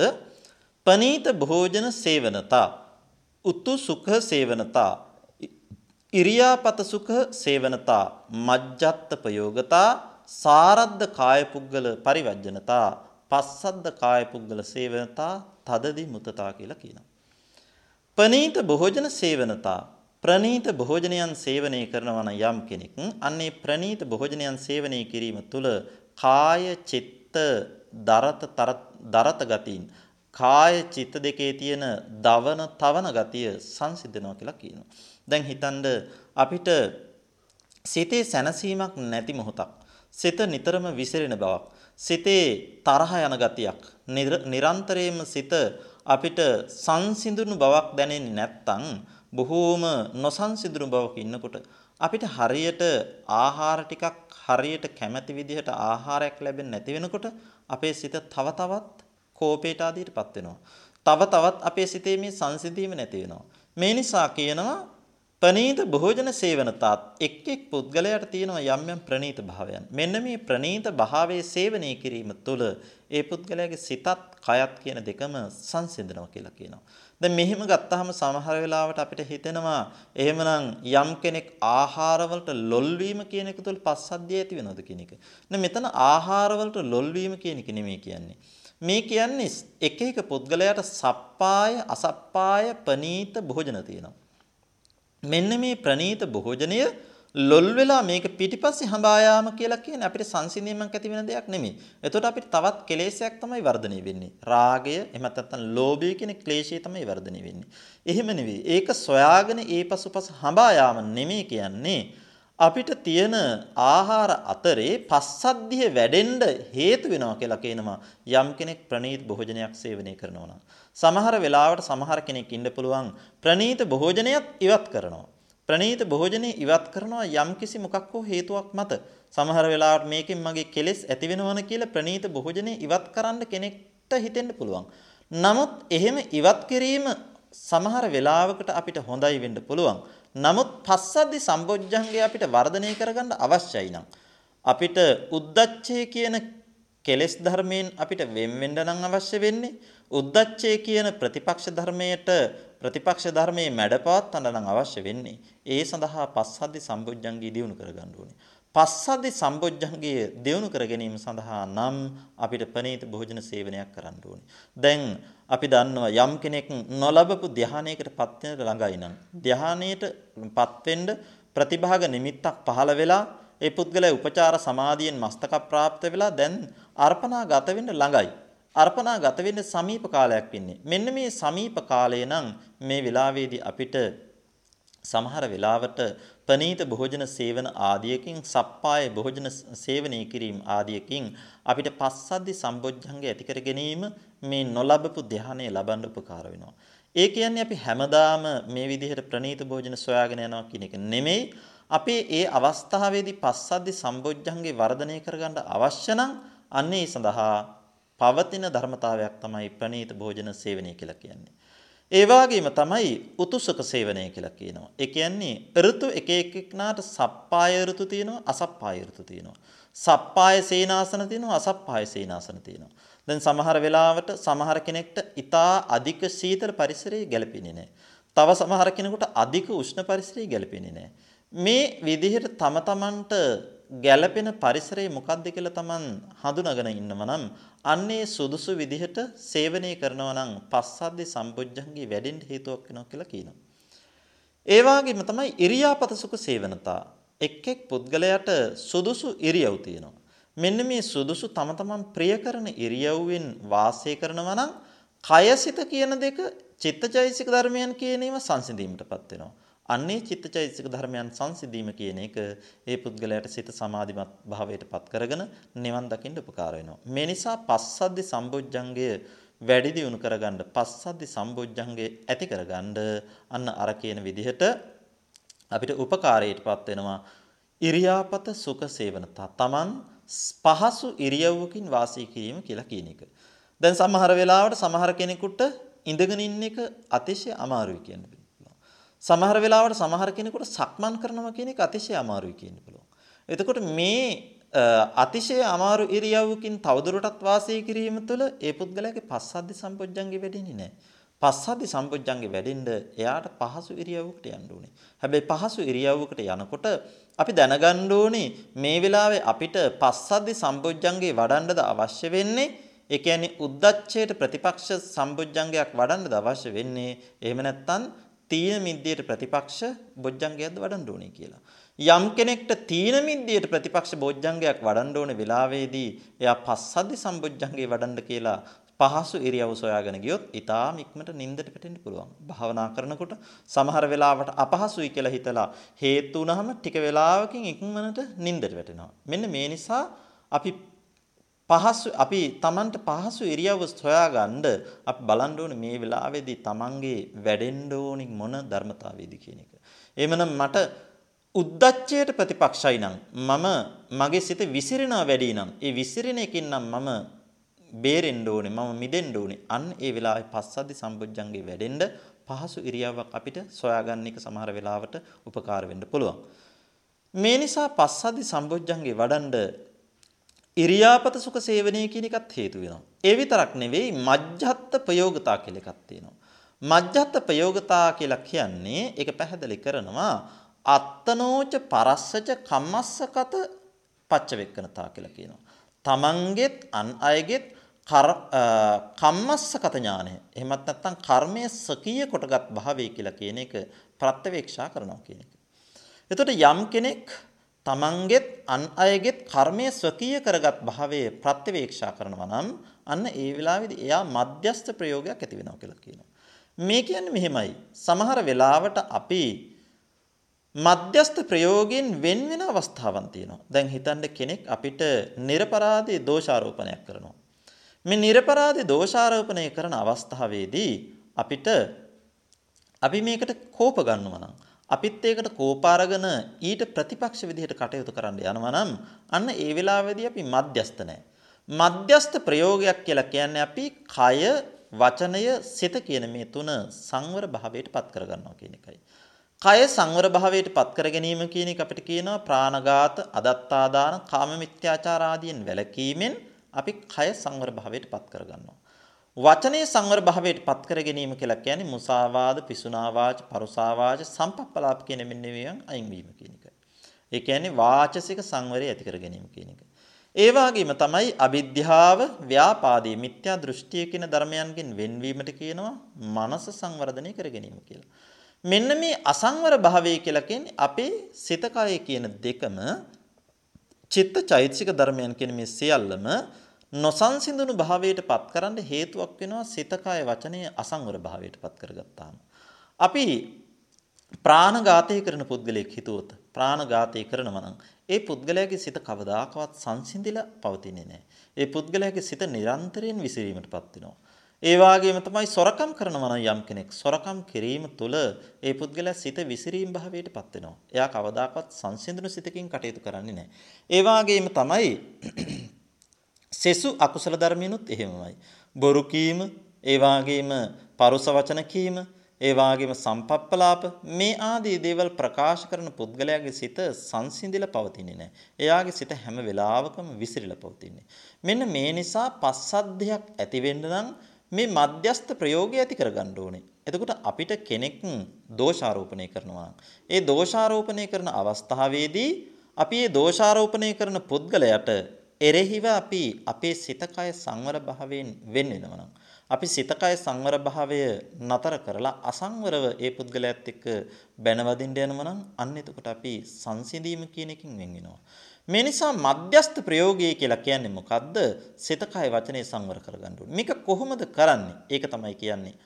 පනීත භෝජන සේවනතා, උතු සුඛ සේවනතා, ඉරියාපත සුඛ සේවනතා, මජ්ජත් ප්‍රයෝගතා, සාරද්ද කාය පුද්ගල පරිවර්ජනතා, පස්සද්ද කාය පුද්ගල සේවනතා, තදදි මුතතා කියලා කියනවා. පනීත භෝජන සේවනතා ප්‍රනීත භෝජනයන් සේවනය කරනවා නම් යම් කෙනෙක් අන්නේ ප්‍රනීත භෝජනයන් සේවනය කිරීම තුළ කාය චිත්ත දරත දරත ගතියින් කාය චිත්ත දෙකේ තියෙන දවන තවන ගතිය සංසිඳනවා කියලා කියනවා. දැන් හිතන්න අපිට සිතේ සැනසීමක් නැති මොහොතක් සිත නිතරම විසිරෙන බවක් සිතේ තරහ යන ගතියක් නිරන්තරයෙන්ම සිත අපිට සංසිඳුණු බවක් දැනෙන්නේ නැත්නම් බොහෝම නොසන්සිඳුණු බවක ඉන්නකොට අපිට හරියට ආහාර ටිකක් හරියට කැමැති විදිහට ආහාරයක් ලැබෙන්නේ නැති වෙනකොට අපේ සිත තව තවත් කෝපයට ආදීටපත් වෙනවා. තව තවත් අපේ සිතේ මේ සංසිඳීම නැති වෙනවා. මේ නිසා කියනවා ප්‍රනීත භෝජන සේවනතාත් එක් එක් පුද්ගලයාට තියෙනවා යම් යම් ප්‍රනීත භාවයන්. මෙන්න මේ ප්‍රනීත භාවයේ සේවනය කිරීම තුළ ඒ පුද්ගලයාගේ සිතත් කයත් කියන දෙකම සංසිඳනවා කියලා කියනවා. දැන් මෙහෙම ගත්තාම සමහර වෙලාවට අපිට හිතෙනවා එහෙමනම් යම් කෙනෙක් ආහාරවලට ලොල් වීම කියන එක තුළ පස්සද්ධිය ඇති වෙනවද කියන එක. දැන් මෙතන ආහාරවලට ලොල් වීම කියන එක නෙමෙයි කියන්නේ. මේ කියන්නේ එක එක පුද්ගලයාට සප්පාය අසප්පාය ප්‍රනීත භෝජන තියෙනවා. මෙන්න මේ ප්‍රනීත භෝජනය ලොල් වෙලා මේක පිටිපස්සේ හඹා යාම කියලා කියන්නේ අපිට සංසිඳීමක් ඇති වෙන දෙයක් නෙමෙයි. එතකොට අපිට තවත් කෙලෙසයක් තමයි වර්ධනය වෙන්නේ. රාගය එහෙම නැත්නම් ලෝභය කියන ක්ලේශය තමයි වර්ධනය වෙන්නේ. එහෙම නෙවෙයි. ඒක සොයාගෙන ඒ පසුපස හඹා යාම නෙමෙයි කියන්නේ. අපිට තියෙන ආහාර අතරේ පස්සද්ධිය වැඩෙන්න හේතු වෙනවා කියලා කියනවා යම් කෙනෙක් ප්‍රනීත භෝජනයක් සේවනය කරනවා නම්. සමහර වෙලාවට සමහර කෙනෙක් ඉන්න පුළුවන් ප්‍රනීත භෝජනයත් ඉවත් කරනවා. ප්‍රනීත භෝජනේ ඉවත් කරනවා යම්කිසි මොකක් හෝ හේතුවක් මත. සමහර වෙලාවට මේකෙන් මගේ කෙලෙස් ඇති වෙනවන කියලා ප්‍රනීත භෝජනේ ඉවත් කරන්න කෙනෙක්ට හිතෙන්න පුළුවන්. නමුත් එහෙම ඉවත් කිරීම සමහර වෙලාවකට අපිට හොඳයි වෙන්න පුළුවන්. නමුත් පස්සද්ධි සම්බොජ්ජංගය අපිට වර්ධනය කරගන්න අවශ්‍යයි නම් අපිට උද්දච්චය කියන කෙලෙස් ධර්මයෙන් අපිට වෙන් වෙන්න නම් අවශ්‍ය වෙන්නේ උද්දච්චය කියන ප්‍රතිපක්ෂ ධර්මයට ප්‍රතිපක්ෂ ධර්මයේ මැඩපවත්තන්න නම් අවශ්‍ය වෙන්නේ ඒ සඳහා පස්සද්ධි සම්බොජ්ජංගී දියුණු කරගන්න ඕනේ. පස්සද්ධි සම්බොජ්ජංගය දියුණු කර ගැනීම සඳහා නම් අපිට ප්‍රණීත භෝජන සේවනයක් කරන්න ඕනේ. දැන් අපි දන්නවා යම් කෙනෙක් නොලබපු ධානයකට පත් වෙන ළඟයි නම් ධානයටපත් වෙන්න ප්‍රතිභාග නිමිත්තක් පහළ වෙලා ඒ පුද්ගලයා උපචාර සමාධියෙන් මස්තක ප්‍රාප්ත වෙලා දැන් අර්පණා ගත වෙන්න ළඟයි. අර්පණා ගත වෙන්න සමීප කාලයක් වෙන්නේ. මෙන්න මේ සමීප කාලය නම් මේ වෙලාවේදී අපිට සමහර වෙලාවට ප්‍රනීත භෝජන සේවන ආදියකින් සප්පාය භෝජන සේවනය කිරීම ආදියකින් අපිට පස්සද්ධි සම්බොජ්ජංගය ඇති කර ගැනීම මේ නොලබපු ධානය ලබන්න උපකාර වෙනවා. ඒ කියන්නේ අපි හැමදාම මේ විදිහට ප්‍රනීත භෝජන සොයාගෙන යනවා කියන එක නෙමෙයි. අපේ ඒ අවස්ථාවේදී පස්සද්ධි සම්බොජ්ජංගේ වර්ධනය කරගන්න අවශ්‍ය නම් අන්නේ සඳහා පවතින ධර්මතාවයක් තමයි ප්‍රනීත භෝජන සේවනය කියලා කියන්නේ. ඒ වගේම තමයි උතුසක සේවනය කියලා කියනවා. ඒ කියන්නේ ඍතු එක එකනාට සප්පාය ඍතු තියෙනවා අසප්පාය ඍතු තියෙනවා. සප්පාය සේනාසන තියෙනවා අසප්පාය සේනාසන තියෙනවා. දැන් සමහර වෙලාවට සමහර කෙනෙක්ට ඊටා අධික සීතල පරිසරයේ ගැලපෙන්නේ නැහැ. තව සමහර කෙනෙකුට අධික උෂ්ණ පරිසරයේ ගැලපෙන්නේ නැහැ. මේ විදිහට තම තමන්ට ගැළපෙන පරිසරය මොකක්ද කියලා Taman හඳුනාගෙන ඉන්නව නම් අන්නේ සුදුසු විදිහට සේවනය කරනවා නම් පස්සද්ධි සම්බොජ්ජංගේ වැඩෙන්න හේතුවක් වෙනවා කියලා කියනවා. ඒ වගේම තමයි ඉරියාපත සුඛ සේවනතා. එක් එක් පුද්ගලයාට සුදුසු ඉරියව් තියෙනවා. මෙන්න මේ සුදුසු තම තමන් ප්‍රිය කරන ඉරියව්වෙන් වාසය කරනවා නම් කයසිත කියන දෙක චිත්තචෛසික ධර්මයන් කියන ඒවා සංසිඳීමටපත් වෙනවා. අන්නේ චිත්තචෛතසික ධර්මයන් සංසිඳීම කියන එක ඒ පුද්ගලයාට සිත සමාධිමත් භාවයට පත් කරගෙන නිවන් දකින්න උපකාර වෙනවා. මේ නිසා පස්සද්ධි සම්බොජ්ජංගය වැඩි දියුණු කරගන්න පස්සද්ධි සම්බොජ්ජංගේ ඇති කරගන්න අන්න අර කියන විදිහට අපිට උපකාරයටපත් වෙනවා ඉරියාපත සුඛ සේවනතා. Taman පහසු ඉරියව්වකින් වාසය කිරීම කියලා කියන එක. දැන් සමහර වෙලාවට සමහර කෙනෙකුට ඉඳගෙන ඉන්න එක අතිශය අමාරුයි කියන්න පුළුවන්. සමහර වෙලාවට සමහර කෙනෙකුට සක්මන් කරනවා කියන එක අතිශය අමාරුයි කියන්න පුළුවන්. එතකොට මේ අතිශය අමාරු ඉරියව්වකින් තවදුරටත් වාසය කිරීම තුළ ඒ පුද්ගලයාගේ පස්සද්ධි සම්පොඥංගේ වැඩෙන්නේ නැහැ. පස්සද්ධි සම්පොඥංගේ වැඩෙන්න එයාට පහසු ඉරියව්වකට යන්න ඕනේ. හැබැයි පහසු ඉරියව්වකට යනකොට අපි දැනගන්න ඕනේ මේ වෙලාවේ අපිට පස්සද්ධි සම්පොඥංගේ වඩන්නද අවශ්‍ය වෙන්නේ ඒ කියන්නේ උද්දච්චයට ප්‍රතිපක්ෂ සම්බොජ්ජංගයක් වඩන්නද අවශ්‍ය වෙන්නේ එහෙම නැත්නම් තීන මිද්දයට ප්‍රතිපක්ෂ බොජ්ජංගයක්ද වඩන්න ඕනේ කියලා. යම් කෙනෙක්ට තීන මිද්දයට ප්‍රතිපක්ෂ බොජ්ජංගයක් වඩන්න ඕනේ වෙලාවේදී එයා පස්සද්ධි සම්බොජ්ජංගේ වඩන්න කියලා පහසු ඉරියව් සොයාගෙන ගියොත් ඊටාම ඉක්මනට නිින්දට වැටෙන්න පුළුවන්. භාවනා කරනකොට සමහර වෙලාවට අපහසුයි කියලා හිතලා හේතු වුනහම ටික වෙලාවකින් ඉක්මනට නිින්දට වැටෙනවා. මෙන්න මේ නිසා අපි පහසු අපි Tamanට පහසු ඉරියව්ව සොයාගන්න අපි බලන්න ඕනේ මේ වෙලාවේදී Tamanගේ වැඩෙන්න ඕනි මොන ධර්මතාවයේද කියන එක. එහෙමනම් මට උද්දච්චයට ප්‍රතිපක්ෂයි නම් මම මගේ සිත විසිරෙනවා වැඩි නම් ඒ විසිරෙන එකකින් නම් මම බේරෙන්න ඕනේ මම මිදෙන්න ඕනේ. අන්න ඒ වෙලාවේ පස්සද්ධි සම්බුද්ධංගේ වැඩෙන්න පහසු ඉරියව්වක් අපිට සොයාගන්න එක සමහර වෙලාවට උපකාර වෙන්න පුළුවන්. මේ නිසා පස්සද්ධි සම්බුද්ධංගේ වඩන්ඩ ඉරියාපත සුඛ සේවනයේ කියන එකත් හේතු වෙනවා. ඒ විතරක් නෙවෙයි මජ්ජත් ප්‍රයෝගතා කියලා එකක් තියෙනවා. මජ්ජත් ප්‍රයෝගතා කියලා කියන්නේ ඒක පැහැදිලි කරනවා අත්තනෝච පරස්සච කම්මස්සකත පච්චවෙක්කනතා කියලා කියනවා. තමන්ගෙත් අන් අයගෙත් කම්මස්සකත ඥානය. එහෙමත් නැත්නම් කර්මයේ සකීය කොටගත් භාවය කියලා කියන එක ප්‍රත්‍යවේක්ෂා කරනවා කියන එක. එතකොට යම් කෙනෙක් තමන්ගෙත් අන් අයගෙත් කර්මයේ ස්වකීය කරගත් භාවයේ ප්‍රත්‍යවේක්ෂා කරනවා නම් අන්න ඒ වෙලාවේදී එයා මධ්‍යස්ථ ප්‍රයෝගයක් ඇති වෙනවා කියලා කියනවා. මේ කියන්නේ මෙහෙමයි. සමහර වෙලාවට අපි මධ්‍යස්ථ ප්‍රයෝගයෙන් වෙන් වෙන අවස්ථාවන් තියෙනවා. දැන් හිතන්න කෙනෙක් අපිට නිර්පරාදී දෝෂාරෝපණයක් කරනවා. මේ නිර්පරාදී දෝෂාරෝපණය කරන අවස්ථාවේදී අපිට අපි මේකට කෝප ගන්නවා නම් අපිත් ඒකට කෝපාරගෙන ඊට ප්‍රතිපක්ෂ විදිහට කටයුතු කරන්න යනවා නම් අන්න ඒ වෙලාවේදී අපි මධ්‍යස්ත නැහැ. මධ්‍යස්ත ප්‍රයෝගයක් කියලා කියන්නේ අපි කය, වචනය, සිත කියන මේ තුන සංවර භාවයට පත් කරගන්නවා කියන එකයි. කය සංවර භාවයට පත් කර ගැනීම කියන එක අපිට කියනවා ප්‍රාණඝාත, අදත්තාදාන, කාම මිත්‍යාචාර ආදියෙන් වැළකීමෙන් අපි කය සංවර භාවයට පත් කරගන්නවා. වචනේ සංවර භාවයට පත් කර ගැනීම කියලා කියන්නේ මුසාවාද, පිසුනාවාච, පරුසාවාච, සම්පප්පලාප කියන මෙන්න මේවාන් අයින් වීම කියන එකයි. ඒ කියන්නේ වාචසික සංවරය ඇති කර ගැනීම කියන එක. ඒ වගේම තමයි අවිද්‍යාව, ව්‍යාපාදී, මිත්‍යා දෘෂ්ටිය කියන ධර්මයන්ගෙන් වෙන්වීමට කියනවා මනස සංවර්ධනය කර ගැනීම කියලා. මෙන්න මේ අසංවර භාවය කියලා කියන්නේ අපේ සිත කය කියන දෙකම චිත්ත චෛතසික ධර්මයන් කියන මේ සියල්ලම නොසන්සිඳුණු භාවයට පත් කරන්න හේතුවක් වෙනවා සිත කය වචනය අසංවර භාවයට පත් කරගත්තාම. අපි ප්‍රාණඝාතය කරන පුද්ගලයෙක් හිතුවොත් ප්‍රාණඝාතය කරනවා නම් ඒ පුද්ගලයාගේ සිත කවදාකවත් සංසිඳිලා පවතින්නේ නැහැ. ඒ පුද්ගලයාගේ සිත නිරන්තරයෙන් විසිරීමටපත් වෙනවා. ඒ වගේම තමයි සොරකම් කරනවා නම් යම් කෙනෙක් සොරකම් කිරීම තුළ ඒ පුද්ගලයා සිත විසිරීම භාවයටපත් වෙනවා. එයා කවදාකවත් සංසිඳුණු සිතකින් කටයුතු කරන්නේ නැහැ. ඒ වගේම තමයි සෙසු අකුසල ධර්මිනුත් එහෙමමයි. බොරු කීම, ඒ වාගේම පරුස වචන කීම, ඒ වාගේම සම්පප්පලාප මේ ආදී දේවල් ප්‍රකාශ කරන පුද්ගලයාගේ සිත සංසිඳිලා පවතින්නේ නැහැ. එයාගේ සිත හැම වෙලාවකම විසිරිලා පවතින්නේ. මෙන්න මේ නිසා පස්සද්ධයක් ඇති වෙන්න නම් මේ මධ්‍යස්ත ප්‍රයෝගය ඇති කරගන්න ඕනේ. එතකොට අපිට කෙනෙක් දෝෂාරෝපණය කරනවා. ඒ දෝෂාරෝපණය කරන අවස්ථාවේදී අපි මේ දෝෂාරෝපණය කරන පුද්ගලයාට එරෙහිව අපි අපේ සිත කය සංවර භාවයෙන් වෙන් වෙනවා අපි සිත කය සංවර භාවය නතර කරලා අසංවරව ඒ පුද්ගලයාත් එක්ක බැනවදින්න යනවා නම් අන්න එතකොට අපි සංසිඳීම කියන එකකින් වෙන් වෙනවා. මේ නිසා මධ්‍යස්ථ ප්‍රයෝගය කියලා කියන්නේ මොකද්ද? සිත කය වචනේ සංවර කරගන්න ඕනේ. මේක කොහොමද කරන්නේ? ඒක තමයි කියන්නේ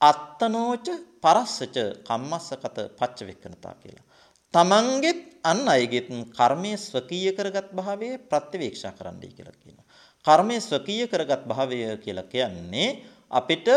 අත්තනෝච පරස්සච කම්මස්සකත පච්චවෙක්කනතා කියලා. තමන්ගෙත් අන් අයගෙත් කර්මයේ ස්වකීය කරගත් භාවයේ ප්‍රත්‍යවේක්ෂා කරන්නයි කියලා කියනවා. කර්මයේ ස්වකීය කරගත් භාවය කියලා කියන්නේ අපිට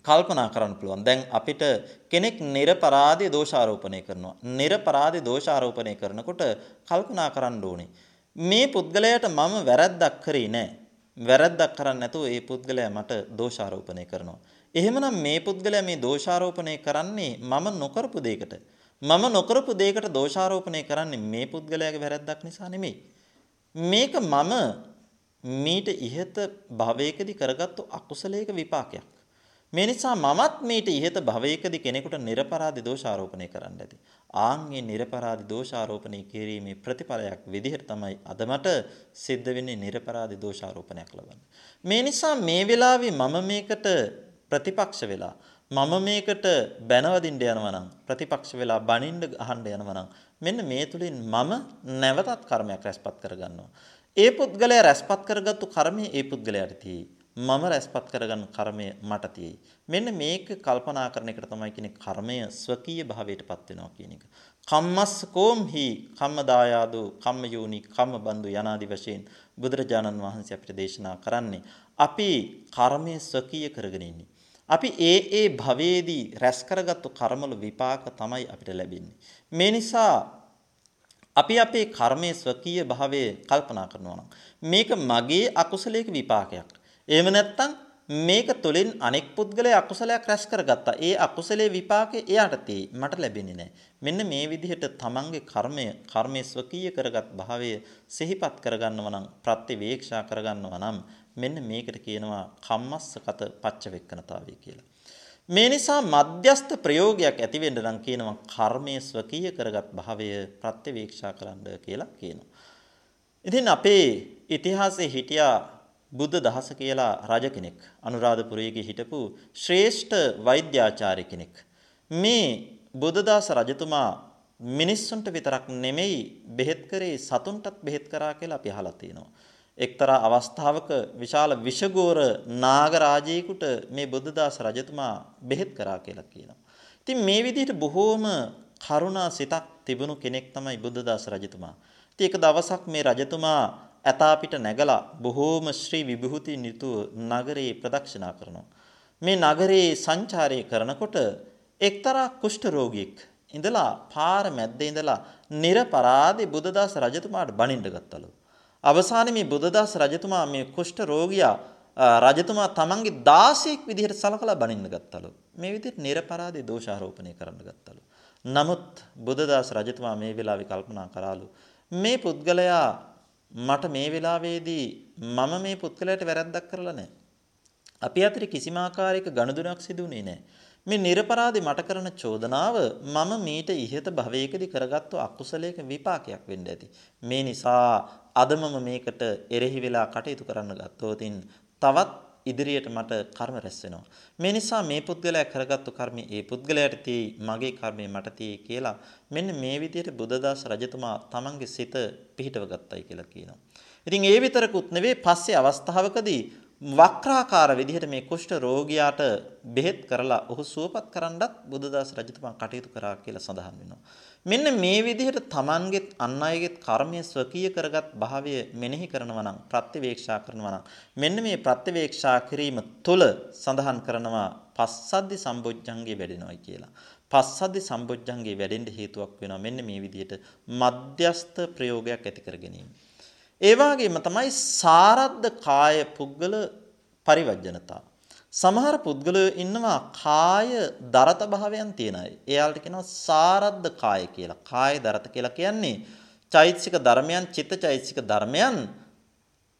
කල්පනා කරන්න පුළුවන්. දැන් අපිට කෙනෙක් නිර්පරාදී දෝෂාරෝපණය කරනවා. නිර්පරාදී දෝෂාරෝපණය කරනකොට කල්පනා කරන්න ඕනේ. මේ පුද්ගලයාට මම වැරද්දක් කරේ නැහැ. වැරද්දක් කරන්නේ නැතුව ඒ පුද්ගලයා මට දෝෂාරෝපණය කරනවා. එහෙමනම් මේ පුද්ගලයා මේ දෝෂාරෝපණය කරන්නේ මම නොකරපු දෙයකට. මම නොකරපු දෙයකට දෝෂාරෝපණය කරන්නේ මේ පුද්ගලයාගේ වැරද්දක් නිසා නෙමෙයි. මේක මම මීට ඉහත භවයකදී කරගත්තු අකුසලයක විපාකයක්. මේ නිසා මමත් මීට ඉහත භවයකදී කෙනෙකුට නිර්පරාධි දෝෂාරෝපණය කරන්න ඇති. ආන්ගේ නිර්පරාධි දෝෂාරෝපණය කිරීමේ ප්‍රතිඵලයක් විදිහට තමයි අද මට සිද්ධ වෙන්නේ නිර්පරාධි දෝෂාරෝපණයක් ලබන්න. මේ නිසා මේ වෙලාවේ මම මේකට ප්‍රතිපක්ෂ වෙලා මම මේකට බැනවදින්න යනවා නම් ප්‍රතිපක්ෂ වෙලා බනින්න අහන්න යනවා නම් මෙන්න මේ තුලින් මම නැවතත් කර්මයක් රැස්පත් කරගන්නවා. ඒ පුද්ගලයා රැස්පත් කරගත්තු කර්මය ඒ පුද්ගලයාට තියෙයි. මම රැස්පත් කරගන්න කර්මය මට තියෙයි. මෙන්න මේක කල්පනා කරන එකට තමයි කියන්නේ කර්මය ස්වකීය භාවයටපත් වෙනවා කියන එක. කම්මස් කෝම්හි කම්මදායාදෝ කම්මයෝනි කම්මබන්දු යනාදි වශයෙන් බුදුරජාණන් වහන්සේ අපිට දේශනා කරන්නේ අපි කර්මය ස්වකීය කරගෙන ඉන්නේ. අපි ඒ ඒ භවයේදී රැස් කරගත්තු කර්මවල විපාක තමයි අපිට ලැබෙන්නේ. මේ නිසා අපි අපේ කර්මයේ ස්වකීය භාවය කල්පනා කරනවා නම් මේක මගේ අකුසලයක විපාකයක්. එහෙම නැත්නම් මේක තුළින් අනෙක් පුද්ගලයා අකුසලයක් රැස් කරගත්තා. ඒ අකුසලයේ විපාකේ එයාට තියෙයි. මට ලැබෙන්නේ නැහැ. මෙන්න මේ විදිහට තමන්ගේ කර්මය, කර්මයේ ස්වකීය කරගත් භාවය සිහිපත් කරගන්නවා නම් ප්‍රතිවේක්ෂා කරගන්නවා නම් මෙන්න මේකට කියනවා කම්මස්සගත පච්චවෙක්කනතාවය කියලා. මේ නිසා මධ්‍යස්ත ප්‍රයෝගයක් ඇති වෙන්න නම් කියනවා කර්මයේ ස්වකීය කරගත් භාවය ප්‍රත්‍යවේක්ෂා කරන්න කියලා කියනවා. ඉතින් අපේ ඉතිහාසයේ හිටියා බුද්ධ දහස කියලා රජ කෙනෙක්. අනුරාධපුරයේ හිටපු ශ්‍රේෂ්ඨ වෛද්‍යාචාර්ය කෙනෙක්. මේ බුද්ධදාස රජතුමා මිනිස්සුන්ට විතරක් නෙමෙයි බෙහෙත් කරේ සතුන්ටත් බෙහෙත් කරා කියලා අපි අහලා තියෙනවා. එක්තරා අවස්ථාවක විශාල විෂගෝර නාගරාජයෙකුට මේ බුද්ධදාස රජතුමා බෙහෙත් කරා කියලා කියනවා. ඉතින් මේ විදිහට බොහෝම කරුණා සිතක් තිබුණු කෙනෙක් තමයි බුද්ධදාස රජතුමා. ඉතින් එක දවසක් මේ රජතුමා ඇතා පිට නැගලා බොහෝම ශ්‍රී විභූති නිතුව නගරේ ප්‍රදක්ෂිනා කරනවා. මේ නගරේ සංචාරය කරනකොට එක්තරා කුෂ්ඨ රෝගියෙක් ඉඳලා පාර මැද්දේ ඉඳලා නිර්පරාදී බුද්ධදාස රජතුමාට බනින්න ගත්තලු. අවසානයේ මේ බුද්ධදාස රජතුමා මේ කුෂ්ඨ රෝගියා රජතුමා තමන්ගේ 16ක් විදිහට සලකලා බනින්න ගත්තලු. මේ විදිහට නිර්පරාදී දෝෂාරෝපණය කරන්න ගත්තලු. නමුත් බුද්ධදාස රජතුමා මේ වෙලාවේ කල්පනා කරාලු මේ පුද්ගලයා මට මේ වෙලාවේදී මම මේ පුද්ගලයාට වැරද්දක් කරලා නැහැ. අපි අතර කිසිම ආකාරයක ගනුදෙනුවක් සිදුුනේ නැහැ. මේ නිර්පරාදී මට කරන චෝදනාව මම මීට ඉහත භවයකදී කරගත්තු අකුසලයක විපාකයක් වෙන්න ඇති. මේ නිසා අද මම මේකට එරෙහි වෙලා කටයුතු කරන්න ගත්තොතින් තවත් ඉදිරියට මට කර්ම රැස් වෙනවා. මේ නිසා මේ පුද්ගලයා කරගත්තු කර්මය ඒ පුද්ගලයාට තියෙයි මගේ කර්මය මට තියෙයි කියලා මෙන්න මේ විදිහට බුද්ධදාස රජතුමා තමන්ගේ සිත පිහිටව ගත්තයි කියලා කියනවා. ඉතින් ඒ විතරකුත් නෙවෙයි පස්සේ අවස්ථාවකදී වක්‍රාකාර විදිහට මේ කුෂ්ඨ රෝගියාට බෙහෙත් කරලා ඔහු සුවපත් කරන්නත් බුදුදාස රජතුමා කටයුතු කරා කියලා සඳහන් වෙනවා. මෙන්න මේ විදිහට Tamanගෙත් අන් අයගෙත් කර්මය ස්වකීය කරගත් භාවය මෙනෙහි කරනවා නම් ප්‍රත්‍යවේක්ෂා කරනවා නම් මෙන්න මේ ප්‍රත්‍යවේක්ෂා කිරීම තුළ සඳහන් කරනවා පස්සද්ධි සම්බොජ්ජංගේ වැඩෙනවයි කියලා. පස්සද්ධි සම්බොජ්ජංගේ වැඩෙන්න හේතුවක් වෙනවා මෙන්න මේ විදිහට මධ්‍යස්ත ප්‍රයෝගයක් ඇති කර ගැනීම. ඒ වගේම තමයි සාරද්ද කාය පුද්ගල පරිවර්ජනතා. සමහර පුද්ගලයෝ ඉන්නවා කාය දරත භාවයන් තියෙන අය. එයාලට කියනවා සාරද්ද කාය කියලා. කාය දරත කියලා කියන්නේ චෛතසික ධර්මයන්, චිත්ත චෛතසික ධර්මයන්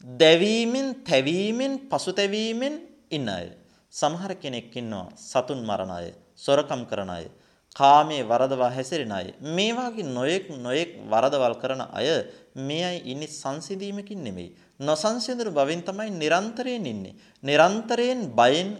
දැවීමෙන්, තැවීමෙන්, පසුතැවීමෙන් ඉන්න අය. සමහර කෙනෙක් ඉන්නවා සතුන් මරණ අය, සොරකම් කරන අය, කාමයේ වරදවා හැසිරෙන අය. මේ වගේ නොයෙක් නොයෙක් වරදවල් කරන අය මේ අය ඉන්නේ සංසිඳීමකින් නෙමෙයි. නොසංසිඳුණු බවින් තමයි නිරන්තරයෙන් ඉන්නේ. නිරන්තරයෙන් බයෙන්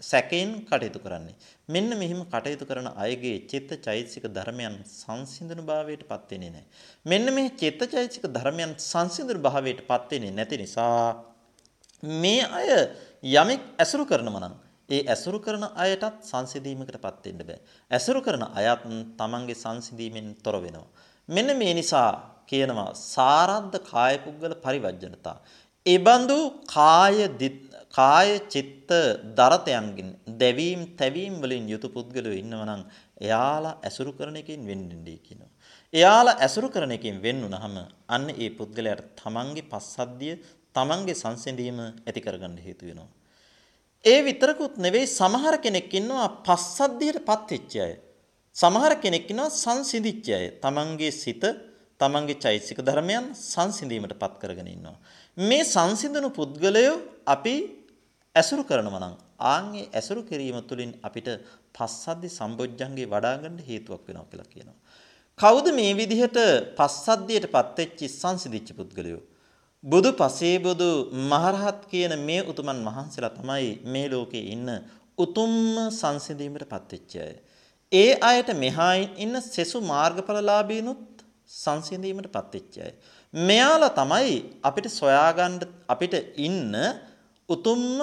සැකයෙන් කටයුතු කරන්නේ. මෙන්න මෙහිම කටයුතු කරන අයගේ චිත්ත චෛතසික ධර්මයන් සංසිඳුණු භාවයට පත් වෙන්නේ නැහැ. මෙන්න මේ චිත්ත චෛතසික ධර්මයන් සංසිඳුණු භාවයට පත් වෙන්නේ නැති නිසා මේ අය යමෙක් ඇසුරු කරනවා නම් ඒ ඇසුරු කරන අයටත් සංසිඳීමකටපත් වෙන්න බෑ. ඇසුරු කරන අයත් තමන්ගේ සංසිඳීමෙන් තොර වෙනවා. මෙන්න මේ නිසා කියනවා සාරද්ද කාය පුද්ගල පරිවර්ජනතා. ඒබඳු කාය කාය චිත්ත දරතයන්ගින් දැවීම් තැවීම් වලින් යුතු පුද්ගලයෝ ඉන්නවනම් එයාලා ඇසුරු කරන එකෙන් වෙන්නේ කියනවා. එයාලා ඇසුරු කරන එකෙන් වෙන්නුනහම අන්න ඒ පුද්ගලයාට තමන්ගේ පස්සද්ධිය තමන්ගේ සංසිඳීම ඇති කරගන්න හේතු වෙනවා. ඒ විතරකුත් නෙවෙයි සමහර කෙනෙක් ඉන්නවා පස්සද්ධියටපත් වෙච්ච අය. සමහර කෙනෙක් ඉන්නවා සංසිඳිච්ච අය. තමන්ගේ සිත තමන්ගේ චෛතසික ධර්මයන් සංසිඳීමටපත් කරගෙන ඉන්නවා. මේ සංසිඳුණු පුද්ගලයෝ අපි ඇසුරු කරනවා නම් ආන්ගේ ඇසුරු කිරීම තුළින් අපිට පස්සද්ධි සම්බොජ්ජංගේ වඩා ගන්න හේතුවක් වෙනවා කියලා කියනවා. කවුද මේ විදිහට පස්සද්ධියටපත් වෙච්ච සංසිඳිච්ච පුද්ගලයෝ? බුදු පසේ බුදු මහරහත් කියන මේ උතුමන් වහන්සේලා තමයි මේ ලෝකේ ඉන්න උතුම්ම සංසිඳීමටපත් වෙච්ච අය. ඒ අයට මෙහායින් ඉන්න සෙසු මාර්ගඵලලාභීනුත් සංසිඳීමටපත් වෙච්ච අය. මෙයාලා තමයි අපිට සොයාගන්න අපිට ඉන්න උතුම්ම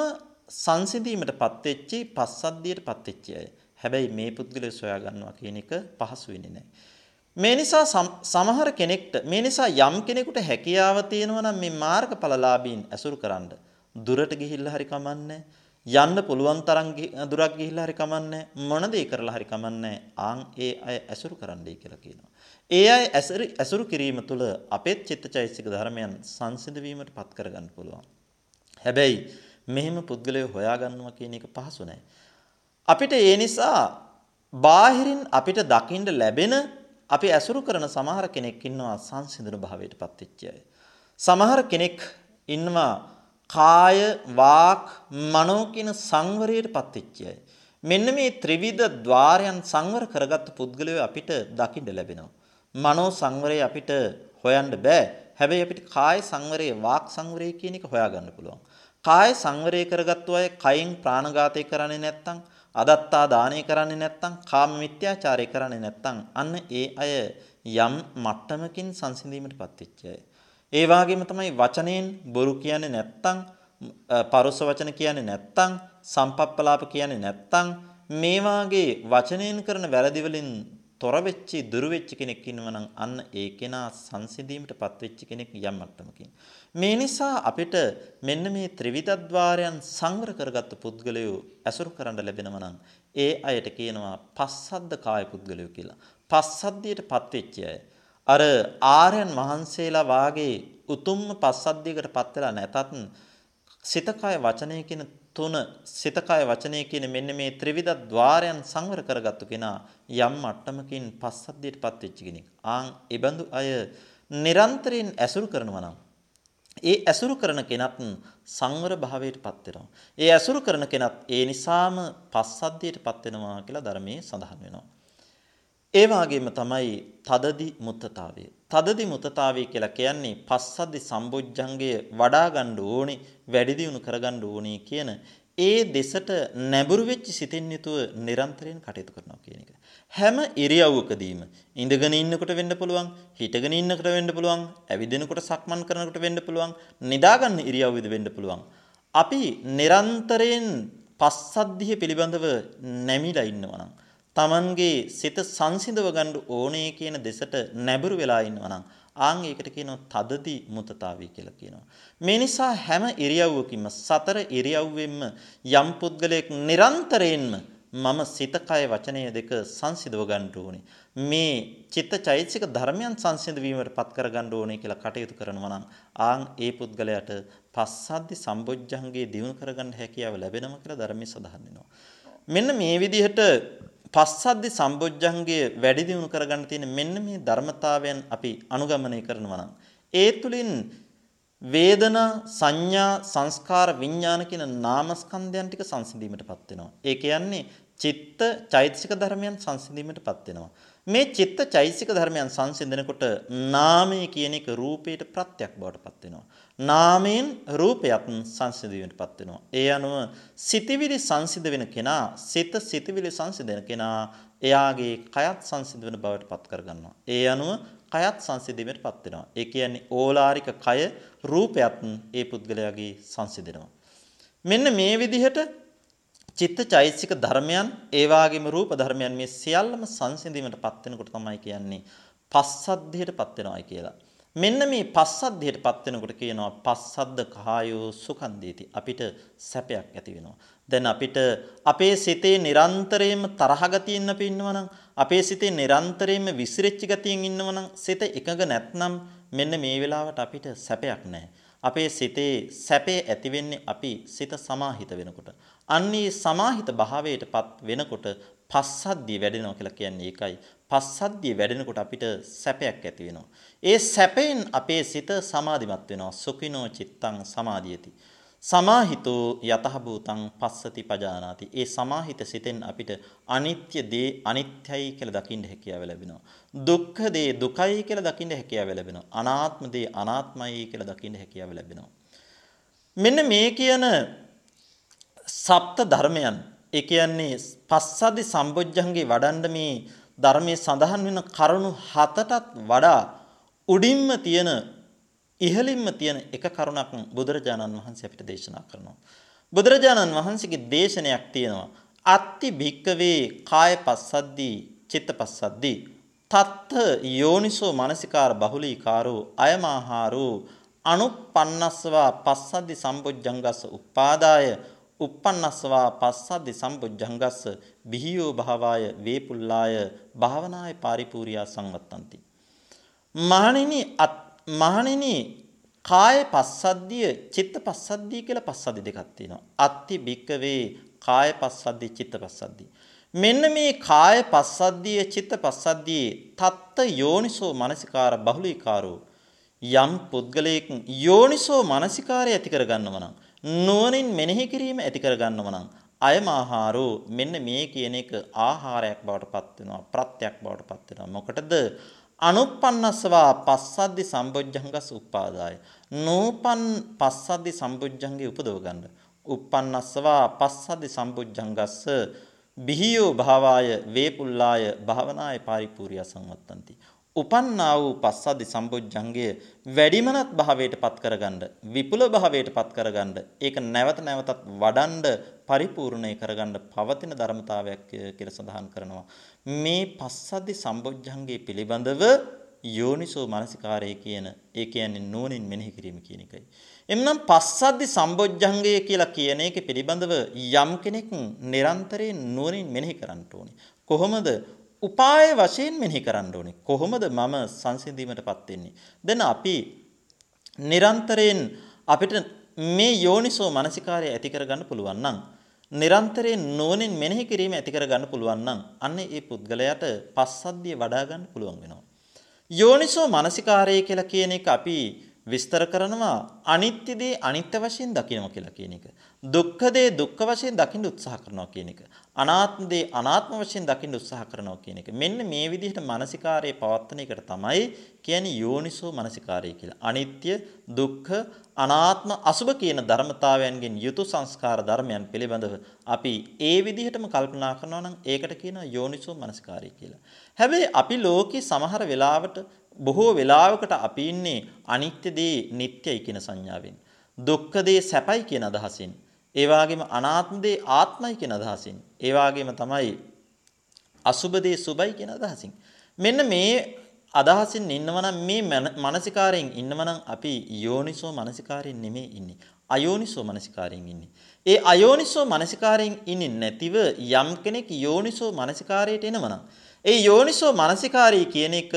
සංසිඳීමටපත් වෙච්චි පස්සද්ධියටපත් වෙච්ච අය. හැබැයි මේ පුද්ගලයා සොයා ගන්නවා කියන එක පහසු වෙන්නේ නැහැ. මේ නිසා සමහර කෙනෙක්ට මේ නිසා යම් කෙනෙකුට හැකියාව තියෙනවා නම් මේ මාර්ගඵලලාභීන් ඇසුරු කරන්න දුරට ගිහිල්ලා හරි කමන්නේ යන්න පුළුවන් තරම් දුරක් ගිහිල්ලා හරි කමන්නේ මොන දේ කරලා හරි කමන්නේ ආන් ඒ අය ඇසුරු කරන්නයි කියලා කියනවා. ඒ අය ඇසුරු කිරීම තුළ අපේත් චිත්තචෛතසික ධර්මයන් සංසිඳ වීමට පත් කරගන්න පුළුවන්. හැබැයි මෙහෙම පුද්ගලයෝ හොයාගන්නවා කියන එක පහසු නෑ. අපිට ඒ නිසා බාහිරින් අපිට දකින්න ලැබෙන අපි ඇසුරු කරන සමහර කෙනෙක් ඉන්නවා සංසිඳුණු භාවයට පත්වෙච්ච අය. සමහර කෙනෙක් ඉන්නවා කාය වාක් මනෝ කියන සංවරයට පත්වෙච්ච අය. මෙන්න මේ ත්‍රිවිධ ద్వාරයන් සංවර කරගත්තු පුද්ගලයෝ අපිට දකින්න ලැබෙනවා. මනෝ සංවරය අපිට හොයන්න බෑ. හැබැයි අපිට කාය සංවරය වාක් සංවරය කියන එක හොයාගන්න පුළුවන්. කාය සංවරය කරගත්තු අය කයින් ප්‍රාණඝාතය කරන්නේ නැත්නම් අදත්තා දානය කරන්නේ නැත්නම් කාම මිත්‍යාචාරය කරන්නේ නැත්නම් අන්න ඒ අය යම් මට්ටමකින් සංසිඳීමටපත් වෙච්ච අය. ඒ වගේම තමයි වචනෙන් බොරු කියන්නේ නැත්නම් පරුස වචන කියන්නේ නැත්නම් සම්පප්පලාප කියන්නේ නැත්නම් මේ වාගේ වචනෙන් කරන වැරදි වලින් තොර වෙච්ච දුරු වෙච්ච කෙනෙක් ඉන්නවා නම් අන්න ඒ කෙනා සංසිඳීමටපත් වෙච්ච කෙනෙක් යම් මට්ටමකින් මේ නිසා අපිට මෙන්න මේ ත්‍රිවිධද්වාරයන් සංවර කරගත්තු පුද්ගලයෝ ඇසුරු කරන්න ලැබෙනවා නම් ඒ අයට කියනවා පස්සද්ද කාය පුද්ගලයෝ කියලා. පස්සද්ධියටපත් වෙච්ච අය. අර ආර්යයන් වහන්සේලා වාගේ උතුම්ම පස්සද්ධියකටපත් වෙලා නැතත් සිත කය වචනය කියන තුන සිත කය වචනය කියන මෙන්න මේ ත්‍රිවිධ ద్వාරයන් සංවර කරගත්තු කෙනා යම් මට්ටමකින් පස්සද්ධියටපත් වෙච්ච කෙනෙක්. ආන් ඒබඳු අය නිරන්තරයෙන් ඇසුරු කරනවා නම් ඒ ඇසුරු කරන කෙනත් සංවර භාවයටපත් වෙනවා. ඒ ඇසුරු කරන කෙනත් ඒ නිසාම පස්සද්ධියටපත් වෙනවා කියලා ධර්මයේ සඳහන් වෙනවා. ඒ වගේම තමයි තදදි මුත්තතාවය. තදදි මුත්තතාවය කියලා කියන්නේ පස්සද්ධි සම්බොජ්ජංගය වඩා ගන්න ඕනේ, වැඩි දියුණු කරගන්න ඕනේ කියන ඒ දෙසට නැඹුරු වෙච්ච සිතින් යුතුව නිරන්තරයෙන් කටයුතු කරනවා කියන එක. හැම ඉරියව්වකදීම ඉඳගෙන ඉන්නකොට වෙන්න පුළුවන්, හිටගෙන ඉන්නකොට වෙන්න පුළුවන්, ඇවිදිනකොට සක්මන් කරනකොට වෙන්න පුළුවන්, නිදාගන්න ඉරියව්වෙද වෙන්න පුළුවන්. අපි නිරන්තරයෙන් පස්සද්ධිය පිළිබඳව නැමිලා ඉන්නවා නම් Tamanගේ සිත සංසිඳව ගන්න ඕනේ කියන දෙසට නැඹුරු වෙලා ඉන්නවා නම් ආන් ඒකට කියනවා තදදි මුතතාවය කියලා කියනවා. මේ නිසා හැම ඉරියව්වකින්ම සතර ඉරියව්වෙන්ම යම් පුද්ගලයෙක් නිරන්තරයෙන්ම මම සිත කය වචනය දෙක සංසිඳව ගන්න ඕනේ. මේ චිත්තචෛතසික ධර්මයන් සංසිඳ වීමට පත් කර ගන්න ඕනේ කියලා කටයුතු කරනවා නම් ආන් ඒ පුද්ගලයාට පස්සද්ධි සම්බොජ්ජංගේ දිනු කරගන්න හැකියාව ලැබෙනවා කියලා ධර්මයේ සඳහන් වෙනවා. මෙන්න මේ විදිහට පස්සද්ධි සම්බොජ්ජංගය වැඩි දියුණු කරගන්න තියෙන මෙන්න මේ ධර්මතාවයන් අපි අනුගමනය කරනවා නම් ඒ තුලින් වේදනා සංඥා සංස්කාර විඥාන කියන නාමස්කන්ධයන් ටික සංසිඳීමටපත් වෙනවා. ඒ කියන්නේ චිත්ත චෛතසික ධර්මයන් සංසිඳීමටපත් වෙනවා. මේ චිත්ත චෛතසික ධර්මයන් සංසිඳනකොට නාමය කියන එක රූපයට ප්‍රත්‍යක් බවට පත් වෙනවා. නාමයෙන් රූපයත් සංසිඳීමටපත් වෙනවා. ඒ අනුව සිතවිලි සංසිඳ වෙන කෙනා, සිත සිතවිලි සංසිඳන කෙනා එයාගේ කයත් සංසිඳ වෙන බවට පත් කරගන්නවා. ඒ අනුව කයත් සංසිඳීමටපත් වෙනවා. ඒ කියන්නේ ඕලාරික කය රූපයත් ඒ පුද්ගලයාගේ සංසිඳෙනවා. මෙන්න මේ විදිහට චිත්තචෛතසික ධර්මයන් ඒ වගේම රූප ධර්මයන් මේ සියල්ලම සංසිඳීමටපත් වෙනකොට තමයි කියන්නේ පස්සද්ධියටපත් වෙනවායි කියලා. මෙන්න මේ පස්සද්ධියටපත් වෙනකොට කියනවා පස්සද්ද කායෝ සුඛන්දීති. අපිට සැපයක් ඇති වෙනවා. දැන් අපිට අපේ සිතේ නිරන්තරයෙන්ම තරහ ගතියින් අපි ඉන්නවනම් අපේ සිතේ නිරන්තරයෙන්ම විසිරෙච්ච ගතියින් ඉන්නවනම් සිත එකඟ නැත්නම් මෙන්න මේ වෙලාවට අපිට සැපයක් නැහැ. අපේ සිතේ සැපේ ඇති වෙන්නේ අපි සිත සමාහිත වෙනකොට. අන්නේ සමාහිත භාවයටපත් වෙනකොට පස්සද්ධිය වැඩෙනවා කියලා කියන්නේ ඒකයි. පස්සද්ධිය වැඩෙනකොට අපිට සැපයක් ඇති වෙනවා. ඒ සැපෙන් අපේ සිත සමාධිමත් වෙනවා. සුඛිනෝ චිත්තං සමාධියති. සමාහිතෝ යතහ භූතං පස්සති පජානාති. ඒ සමාහිත සිතෙන් අපිට අනිත්‍ය දේ අනිත්‍යයි කියලා දකින්න හැකියාව ලැබෙනවා. දුක්ඛ දේ දුකයි කියලා දකින්න හැකියාව ලැබෙනවා. අනාත්ම දේ අනාත්මයි කියලා දකින්න හැකියාව ලැබෙනවා. මෙන්න මේ කියන සප්ත ධර්මයන් ඒ කියන්නේ පස්සද්ධි සම්බොජ්ජංගේ වඩන්න මේ ධර්මයේ සඳහන් වෙන කරුණු හතටත් වඩා උඩින්ම තියෙන ඉහළින්ම තියෙන එක කරුණක් බුදුරජාණන් වහන්සේ අපිට දේශනා කරනවා. බුදුරජාණන් වහන්සේගේ දේශනයක් තියෙනවා. අත්ති භික්කවේ කාය පස්සද්දී චිත්ත පස්සද්දී තත්ත යෝනිසෝ මානසිකාර බහුලීකාරෝ අයමාහාරෝ අනුප්පන්නස්වා පස්සද්දි සම්බොජ්ජංගස්ස උපාදාය uppannasva passadi sambujjangassa bihiyo bhavaය වේපුල්ලාය භාවනාය පාරිපූර්යා සංවත්තಂತಿ මහණෙනි මහණෙනි කාය පස්සද්ධිය චිත්ත පස්සද්ධිය කියලා පස්සද්ධි දෙකක් තියෙනවා අත්ති බික්කවේ කාය පස්සද්ධි චිත්ත පස්සද්ධි මෙන්න මේ කාය පස්සද්ධිය චිත්ත පස්සද්ධියේ තත්ත යෝනිසෝ මනසිකාර බහුලීකාරෝ යම් පුද්ගලයෙක් යෝනිසෝ මනසිකාරය ඇති කරගන්නව නම් නුවණින් මෙනෙහි කිරීම ඇති කරගන්නව නම් අයම ආහාරෝ මෙන්න මේ කියන එක ආහාරයක් බවට පත් වෙනවා ප්‍රත්‍යක් බවට පත් වෙනවා. මොකටද? අනුප්පන්නස්වා පස්සද්දි සම්බොජ්ජංගස් උපාදාය. නූපන් පස්සද්දි සම්බොජ්ජංගේ උපදව ගන්න. uppannasva passadi sambujjangassa බිහියෝ භාවාය වේපුල්ලාය භාවනාය පාරිපූර්ය සංවත්තಂತಿ උපන්නා වූ පස්සද්ධි සම්බොජ්ජංගය වැඩිමනත් භාවයට පත් කරගන්න විපුල භාවයට පත් කරගන්න ඒක නැවත නැවතත් වඩන්ඩ පරිපූර්ණේ කරගන්න පවතින ධර්මතාවයක් කියලා සඳහන් කරනවා මේ පස්සද්ධි සම්බොජ්ජංගයේ පිළිබඳව යෝනිසෝ මනසිකාරය කියන ඒ කියන්නේ නුවණින් මෙනෙහි කිරීම කියන එකයි. එම්නම් පස්සද්ධි සම්බොජ්ජංගය කියලා කියන එක පිළිබඳව යම් කෙනෙක් නිරන්තරයෙන් නුවණින් මෙනෙහි කරන්න ඕනේ. කොහොමද උපාය වශයෙන් මෙනෙහි කරන්න ඕනේ. කොහොමද මම සංසිඳීමටපත් වෙන්නේ? දැන් අපි නිරන්තරයෙන් අපිට මේ යෝනිසෝ මනසිකාරය ඇති කරගන්න පුළුවන් නම් නිරන්තරයෙන් නුවණින් මෙනෙහි කිරීම ඇති කරගන්න පුළුවන් නම් අන්න ඒ පුද්ගලයාට පස්සද්ධිය වඩා ගන්න පුළුවන් වෙනවා. යෝනිසෝ මනසිකාරය කියලා කියන එක අපි විස්තර කරනවා අනිත්‍ය දේ අනිත්‍ය වශයෙන් දකිනවා කියලා කියන එක. දුක්ඛ දේ දුක්ඛ වශයෙන් දකින්න උත්සාහ කරනවා කියන එක. අනාත්ම දේ අනාත්ම වශයෙන් දකින්න උත්සාහ කරනවා කියන එක. මෙන්න මේ විදිහට මානසිකාරයේ පවත්තන එකට තමයි කියන්නේ යෝනිසෝ මානසිකාරය කියලා. අනිත්‍ය, දුක්ඛ, අනාත්ම, අසුභ කියන ධර්මතාවයන්ගෙන් යුතු සංස්කාර ධර්මයන් පිළිබඳව අපි ඒ විදිහටම කල්පනා කරනවා නම් ඒකට කියනවා යෝනිසෝ මානසිකාරය කියලා. හැබැයි අපි ලෝකේ සමහර වෙලාවට බොහෝ වෙලාවකට අපි ඉන්නේ අනිත්‍ය දේ නිට්ටයයි කියන සංඥාවෙන්. දුක්ඛ දේ සැපයි කියන අදහසින්. ඒ වගේම අනාත්ම දේ ආත්මයි කියන අදහසින්. ඒ වගේම තමයි අසුබ දේ සුබයි කියන අදහසින්. මෙන්න මේ අදහසින් ඉන්නවනම් මේ මානසිකාරයෙන් ඉන්නවනම් අපි යෝනිසෝ මානසිකාරයෙන් නෙමෙයි ඉන්නේ. අයෝනිසෝ මානසිකාරයෙන් ඉන්නේ. ඒ අයෝනිසෝ මානසිකාරයෙන් ඉන්නේ නැතිව යම් කෙනෙක් යෝනිසෝ මානසිකාරයට එනවනම් ඒ යෝනිසෝ මානසිකාරී කියන එක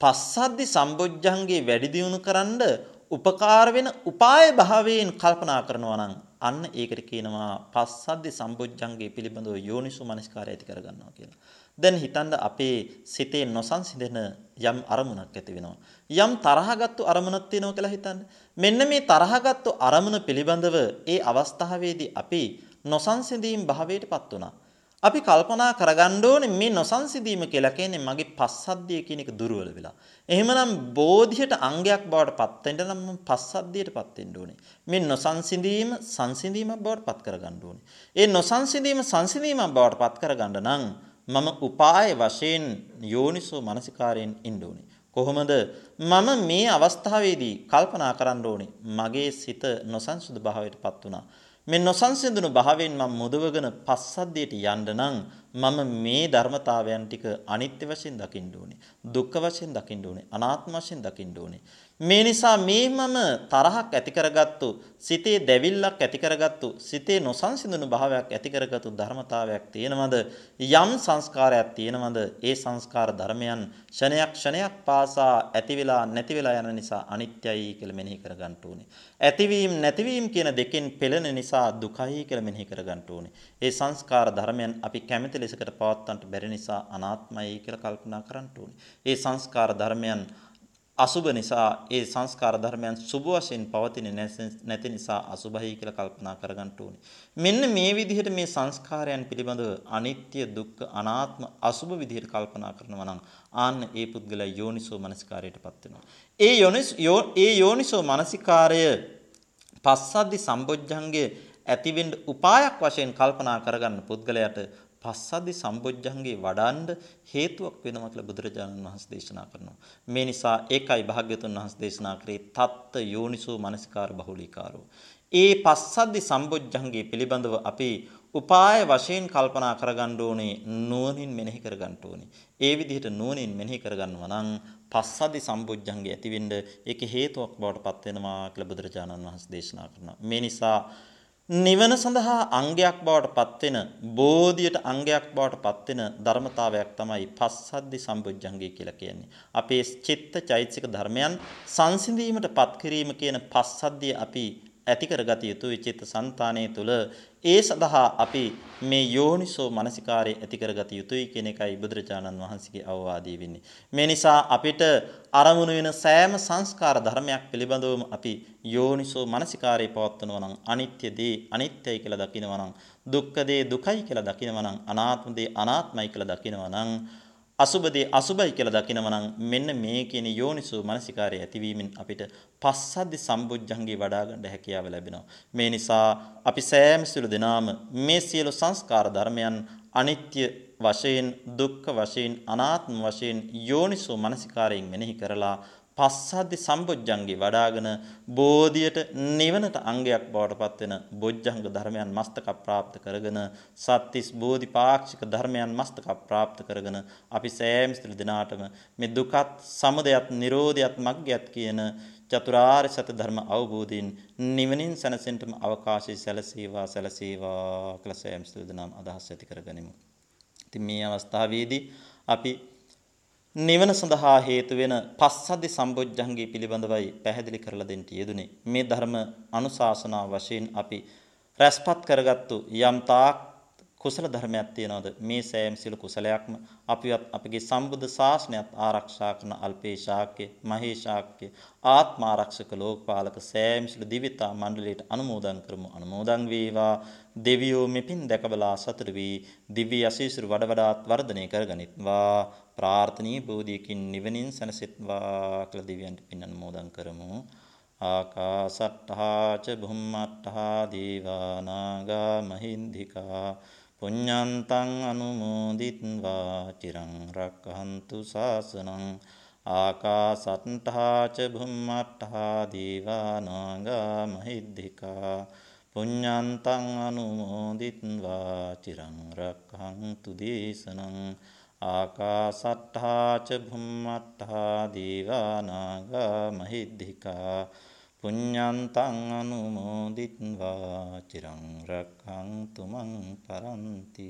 පස්සද්දි සම්බොජ්ජංගේ වැඩි දියුණු කරන්න උපකාර වෙන උපාය භාවයෙන් කල්පනා කරනවා නම් අන්න ඒකට කියනවා පස්සද්දි සම්බොජ්ජංගේ පිළිබඳව යෝනිසු මනස්කාරය ඇති කරගන්නවා කියලා. දැන් හිතන්න අපේ සිතේ නොසන්සිඳෙන යම් අරමුණක් ඇති වෙනවා. යම් තරහගත්තු අරමුණක් තියෙනවා කියලා හිතන්න. මෙන්න මේ තරහගත්තු අරමුණ පිළිබඳව ඒ අවස්ථාවේදී අපි නොසන්සිඳීම් භාවයටපත් වුණා. අපි කල්පනා කරගන්න ඕනේ මේ නොසන්සිඳීම කියලා කියන්නේ මගේ පස්සද්ධිය කියන එක දුර්වල වෙලා. එහෙමනම් බෝධියට අංගයක් බවට පත් වෙන්න නම් මම පස්සද්ධියටපත් වෙන්න ඕනේ. මේ නොසන්සිඳීම සංසිඳීමක් බවට පත් කරගන්න ඕනේ. ඒ නොසන්සිඳීම සංසිඳීමක් බවට පත් කරගන්න නම් මම උපාය වශයෙන් යෝනිසෝ මනසිකාරයෙන් ඉන්න ඕනේ. කොහොමද මම මේ අවස්ථාවේදී කල්පනා කරන්න ඕනේ මගේ සිත නොසන්සුදු භාවයටපත් වුණා. මේ නොසන්සිඳුණු භාවයෙන් මම මුදවගෙන පස්සද්ධියට යන්න නම් මම මේ ධර්මතාවයන් ටික අනිත්‍ය වශයෙන් දකින්න ඕනේ. දුක්ඛ වශයෙන් දකින්න ඕනේ. අනාත්ම වශයෙන් දකින්න ඕනේ. මේ නිසා මේ මම තරහක් ඇති කරගත්තු සිතේ දැවිල්ලක් ඇති කරගත්තු සිතේ නොසන්සිඳුණු භාවයක් ඇති කරගත්තු ධර්මතාවයක් තියෙනවද? යම් සංස්කාරයක් තියෙනවද? ඒ සංස්කාර ධර්මයන් ක්ෂණයක් ක්ෂණයක් පාසා ඇති වෙලා නැති වෙලා යන නිසා අනිත්‍යයි කියලා මෙනෙහි කරගන්න ඕනේ. ඇතිවීම නැතිවීම කියන දෙකෙන් පෙළෙන නිසා දුකයි කියලා මෙනෙහි කරගන්න ඕනේ. ඒ සංස්කාර ධර්මයන් අපි කැමති ලෙසකට පවත්වන්නට බැරි නිසා අනාත්මයි කියලා කල්පනා කරන්න ඕනේ. ඒ සංස්කාර ධර්මයන් අසුබ නිසා ඒ සංස්කාර ධර්මයන් සුබ වශයෙන් පවතින නැති නිසා අසුබයි කියලා කල්පනා කරගන්න ඕනේ. මෙන්න මේ විදිහට මේ සංස්කාරයන් පිළිබඳව අනිත්‍ය දුක්ඛ අනාත්ම අසුබ විදිහට කල්පනා කරනවා නම් ආන්න ඒ පුද්ගලයා යෝනිසෝ මනසිකාරයටපත් වෙනවා. ඒ යෝනිසෝ ඒ යෝනිසෝ මනසිකාරය පස්සද්ධි සම්බොජ්ජංගයේ ඇතිවෙන්න උපායක් වශයෙන් කල්පනා කරගන්න පුද්ගලයාට පස්සද්ධි සම්බොජ්ජංගේ වඩන්න හේතුවක් වෙනවා කියලා බුදුරජාණන් වහන්සේ දේශනා කරනවා. මේ නිසා ඒකයි භාග්‍යතුන් වහන්සේ දේශනා කරේ තත්ත යෝනිසෝ මනසිකාර බහුලීකාරෝ. ඒ පස්සද්ධි සම්බොජ්ජංගේ පිළිබඳව අපි උපාය වශයෙන් කල්පනා කරගන්න ඕනේ නුවණින් මෙනෙහි කරගන්න ඕනේ. ඒ විදිහට නුවණින් මෙනෙහි කරගන්නවා නම් පස්සද්ධි සම්බොජ්ජංගේ ඇතිවෙන්න ඒක හේතුවක් බවට පත් වෙනවා කියලා බුදුරජාණන් වහන්සේ දේශනා කරනවා. මේ නිසා නිවන සඳහා අංගයක් බවට පත්වෙන බෝධියට අංගයක් බවට පත්වෙන ධර්මතාවයක් තමයි පස්සද්ධි සම්බුද්ධංගය කියලා කියන්නේ. අපේ චිත්ත චෛතසික ධර්මයන් සංසිඳීමට පත් කිරීම කියන පස්සද්ධිය අපි ඇති කරගත යුතුයි චිත්ත સંතානයේ තුල ඒ සඳහා අපි මේ යෝනිසෝ මනසිකාරය ඇති කරගත යුතුයි කියන එකයි බුදුරජාණන් වහන්සේගේ අවවාදී වෙන්නේ. මේ නිසා අපිට අරමුණු වෙන සෑම සංස්කාර ධර්මයක් පිළිබඳවම අපි යෝනිසෝ මනසිකාරය පවත්වනවා නම් අනිත්‍ය දේ අනිත්‍යයි කියලා දකිනවා නම් දුක්ඛ දේ දුකයි කියලා දකිනවා නම් අනාත්ම දේ අනාත්මයි කියලා දකිනවා නම් අසුබදී අසුබයි කියලා දකිනවා නම් මෙන්න මේ කියන යෝනිසෝ මනසිකාරය ඇතිවීමෙන් අපිට පස්සද්ධි සම්බුද්ධංගේ වඩා ගන්න හැකියාව ලැබෙනවා. මේ නිසා අපි සෑම සිළු දෙනාම මේ සියලු සංස්කාර ධර්මයන් අනිත්‍ය වශයෙන් දුක්ඛ වශයෙන් අනාත්ම වශයෙන් යෝනිසෝ මනසිකාරයෙන් මෙනෙහි කරලා පස්සද්ධි සම්බොජ්ජංගේ වඩාගෙන බෝධියට නිවනට අංගයක් බවට පත්වෙන බොජ්ජංග ධර්මයන් මස්තක ප්‍රාප්ත කරගෙන සත්‍තිස් බෝධිපාක්ෂික ධර්මයන් මස්තක ප්‍රාප්ත කරගෙන අපි සෑම ස්ත්‍රී දිනාටම මේ දුකත් සමුදයත් නිරෝධයත් මග්ගයත් කියන චතුරාර්ය සත්‍ය ධර්ම අවබෝධයෙන් නිවනින් සැනසෙන්නටම අවකාශය සැලසීවා සැලසීවා කියලා සෑම ස්ත්‍රී දිනාම අදහස් ඇති කරගනිමු. ඉතින් මේ අවස්ථාවේදී අපි නිවන සඳහා හේතු වෙන පස්සද්ධි සම්බොජ්ජංගී පිළිබඳවයි පැහැදිලි කරලා දෙන්න යෙදුනේ. මේ ධර්ම අනුශාසනා වශයෙන් අපි රැස්පත් කරගත්තු යම් තාක් කුසල ධර්මයක් තියනවාද? මේ සෑම සිළු කුසලයක්ම අපිවත් අපගේ සම්බුද්ධ ශාසනයත් ආරක්ෂා කරන අල්පේ ශාක්‍ය මහේ ශාක්‍ය ආත්ම ආරක්ෂක ලෝකපාලක සෑම සිළු දිවිතා මණ්ඩලයට අනුමෝදන් කරමු. අනුමෝදන් වේවා. දෙවියෝ මෙපින් දැකබලා සතුටු වී දිව්‍ය අසීසුරු වඩ වඩාත් වර්ධනය කරගනිත්වා. ප්‍රාර්ථනීය බෝධියකින් නිවනින් සැනසෙත්වා කියලා දෙවියන්ට පින් අනුමෝදන් කරමු. ආකාසට්ඨා ච බුම්මට්ඨා දීවා නාග මහින්దికා පුඤ්ඤන්තං අනුමෝදිත්වා චිරං රක්ඛන්තු සාසනං ආකාසට්ඨා ච බුම්මට්ඨා දීවා නාග මහින්దికා පුඤ්ඤන්තං අනුමෝදිත්වා චිරං රක්ඛන්තු දේශනං ආකාසට්ඨා ච භුම්මට්ඨා දීවානාගා මහිද්దికා පුඤ්ඤන්තං අනුමෝදිත්වා චිරං රක්ඛන්තු මං පරන්ති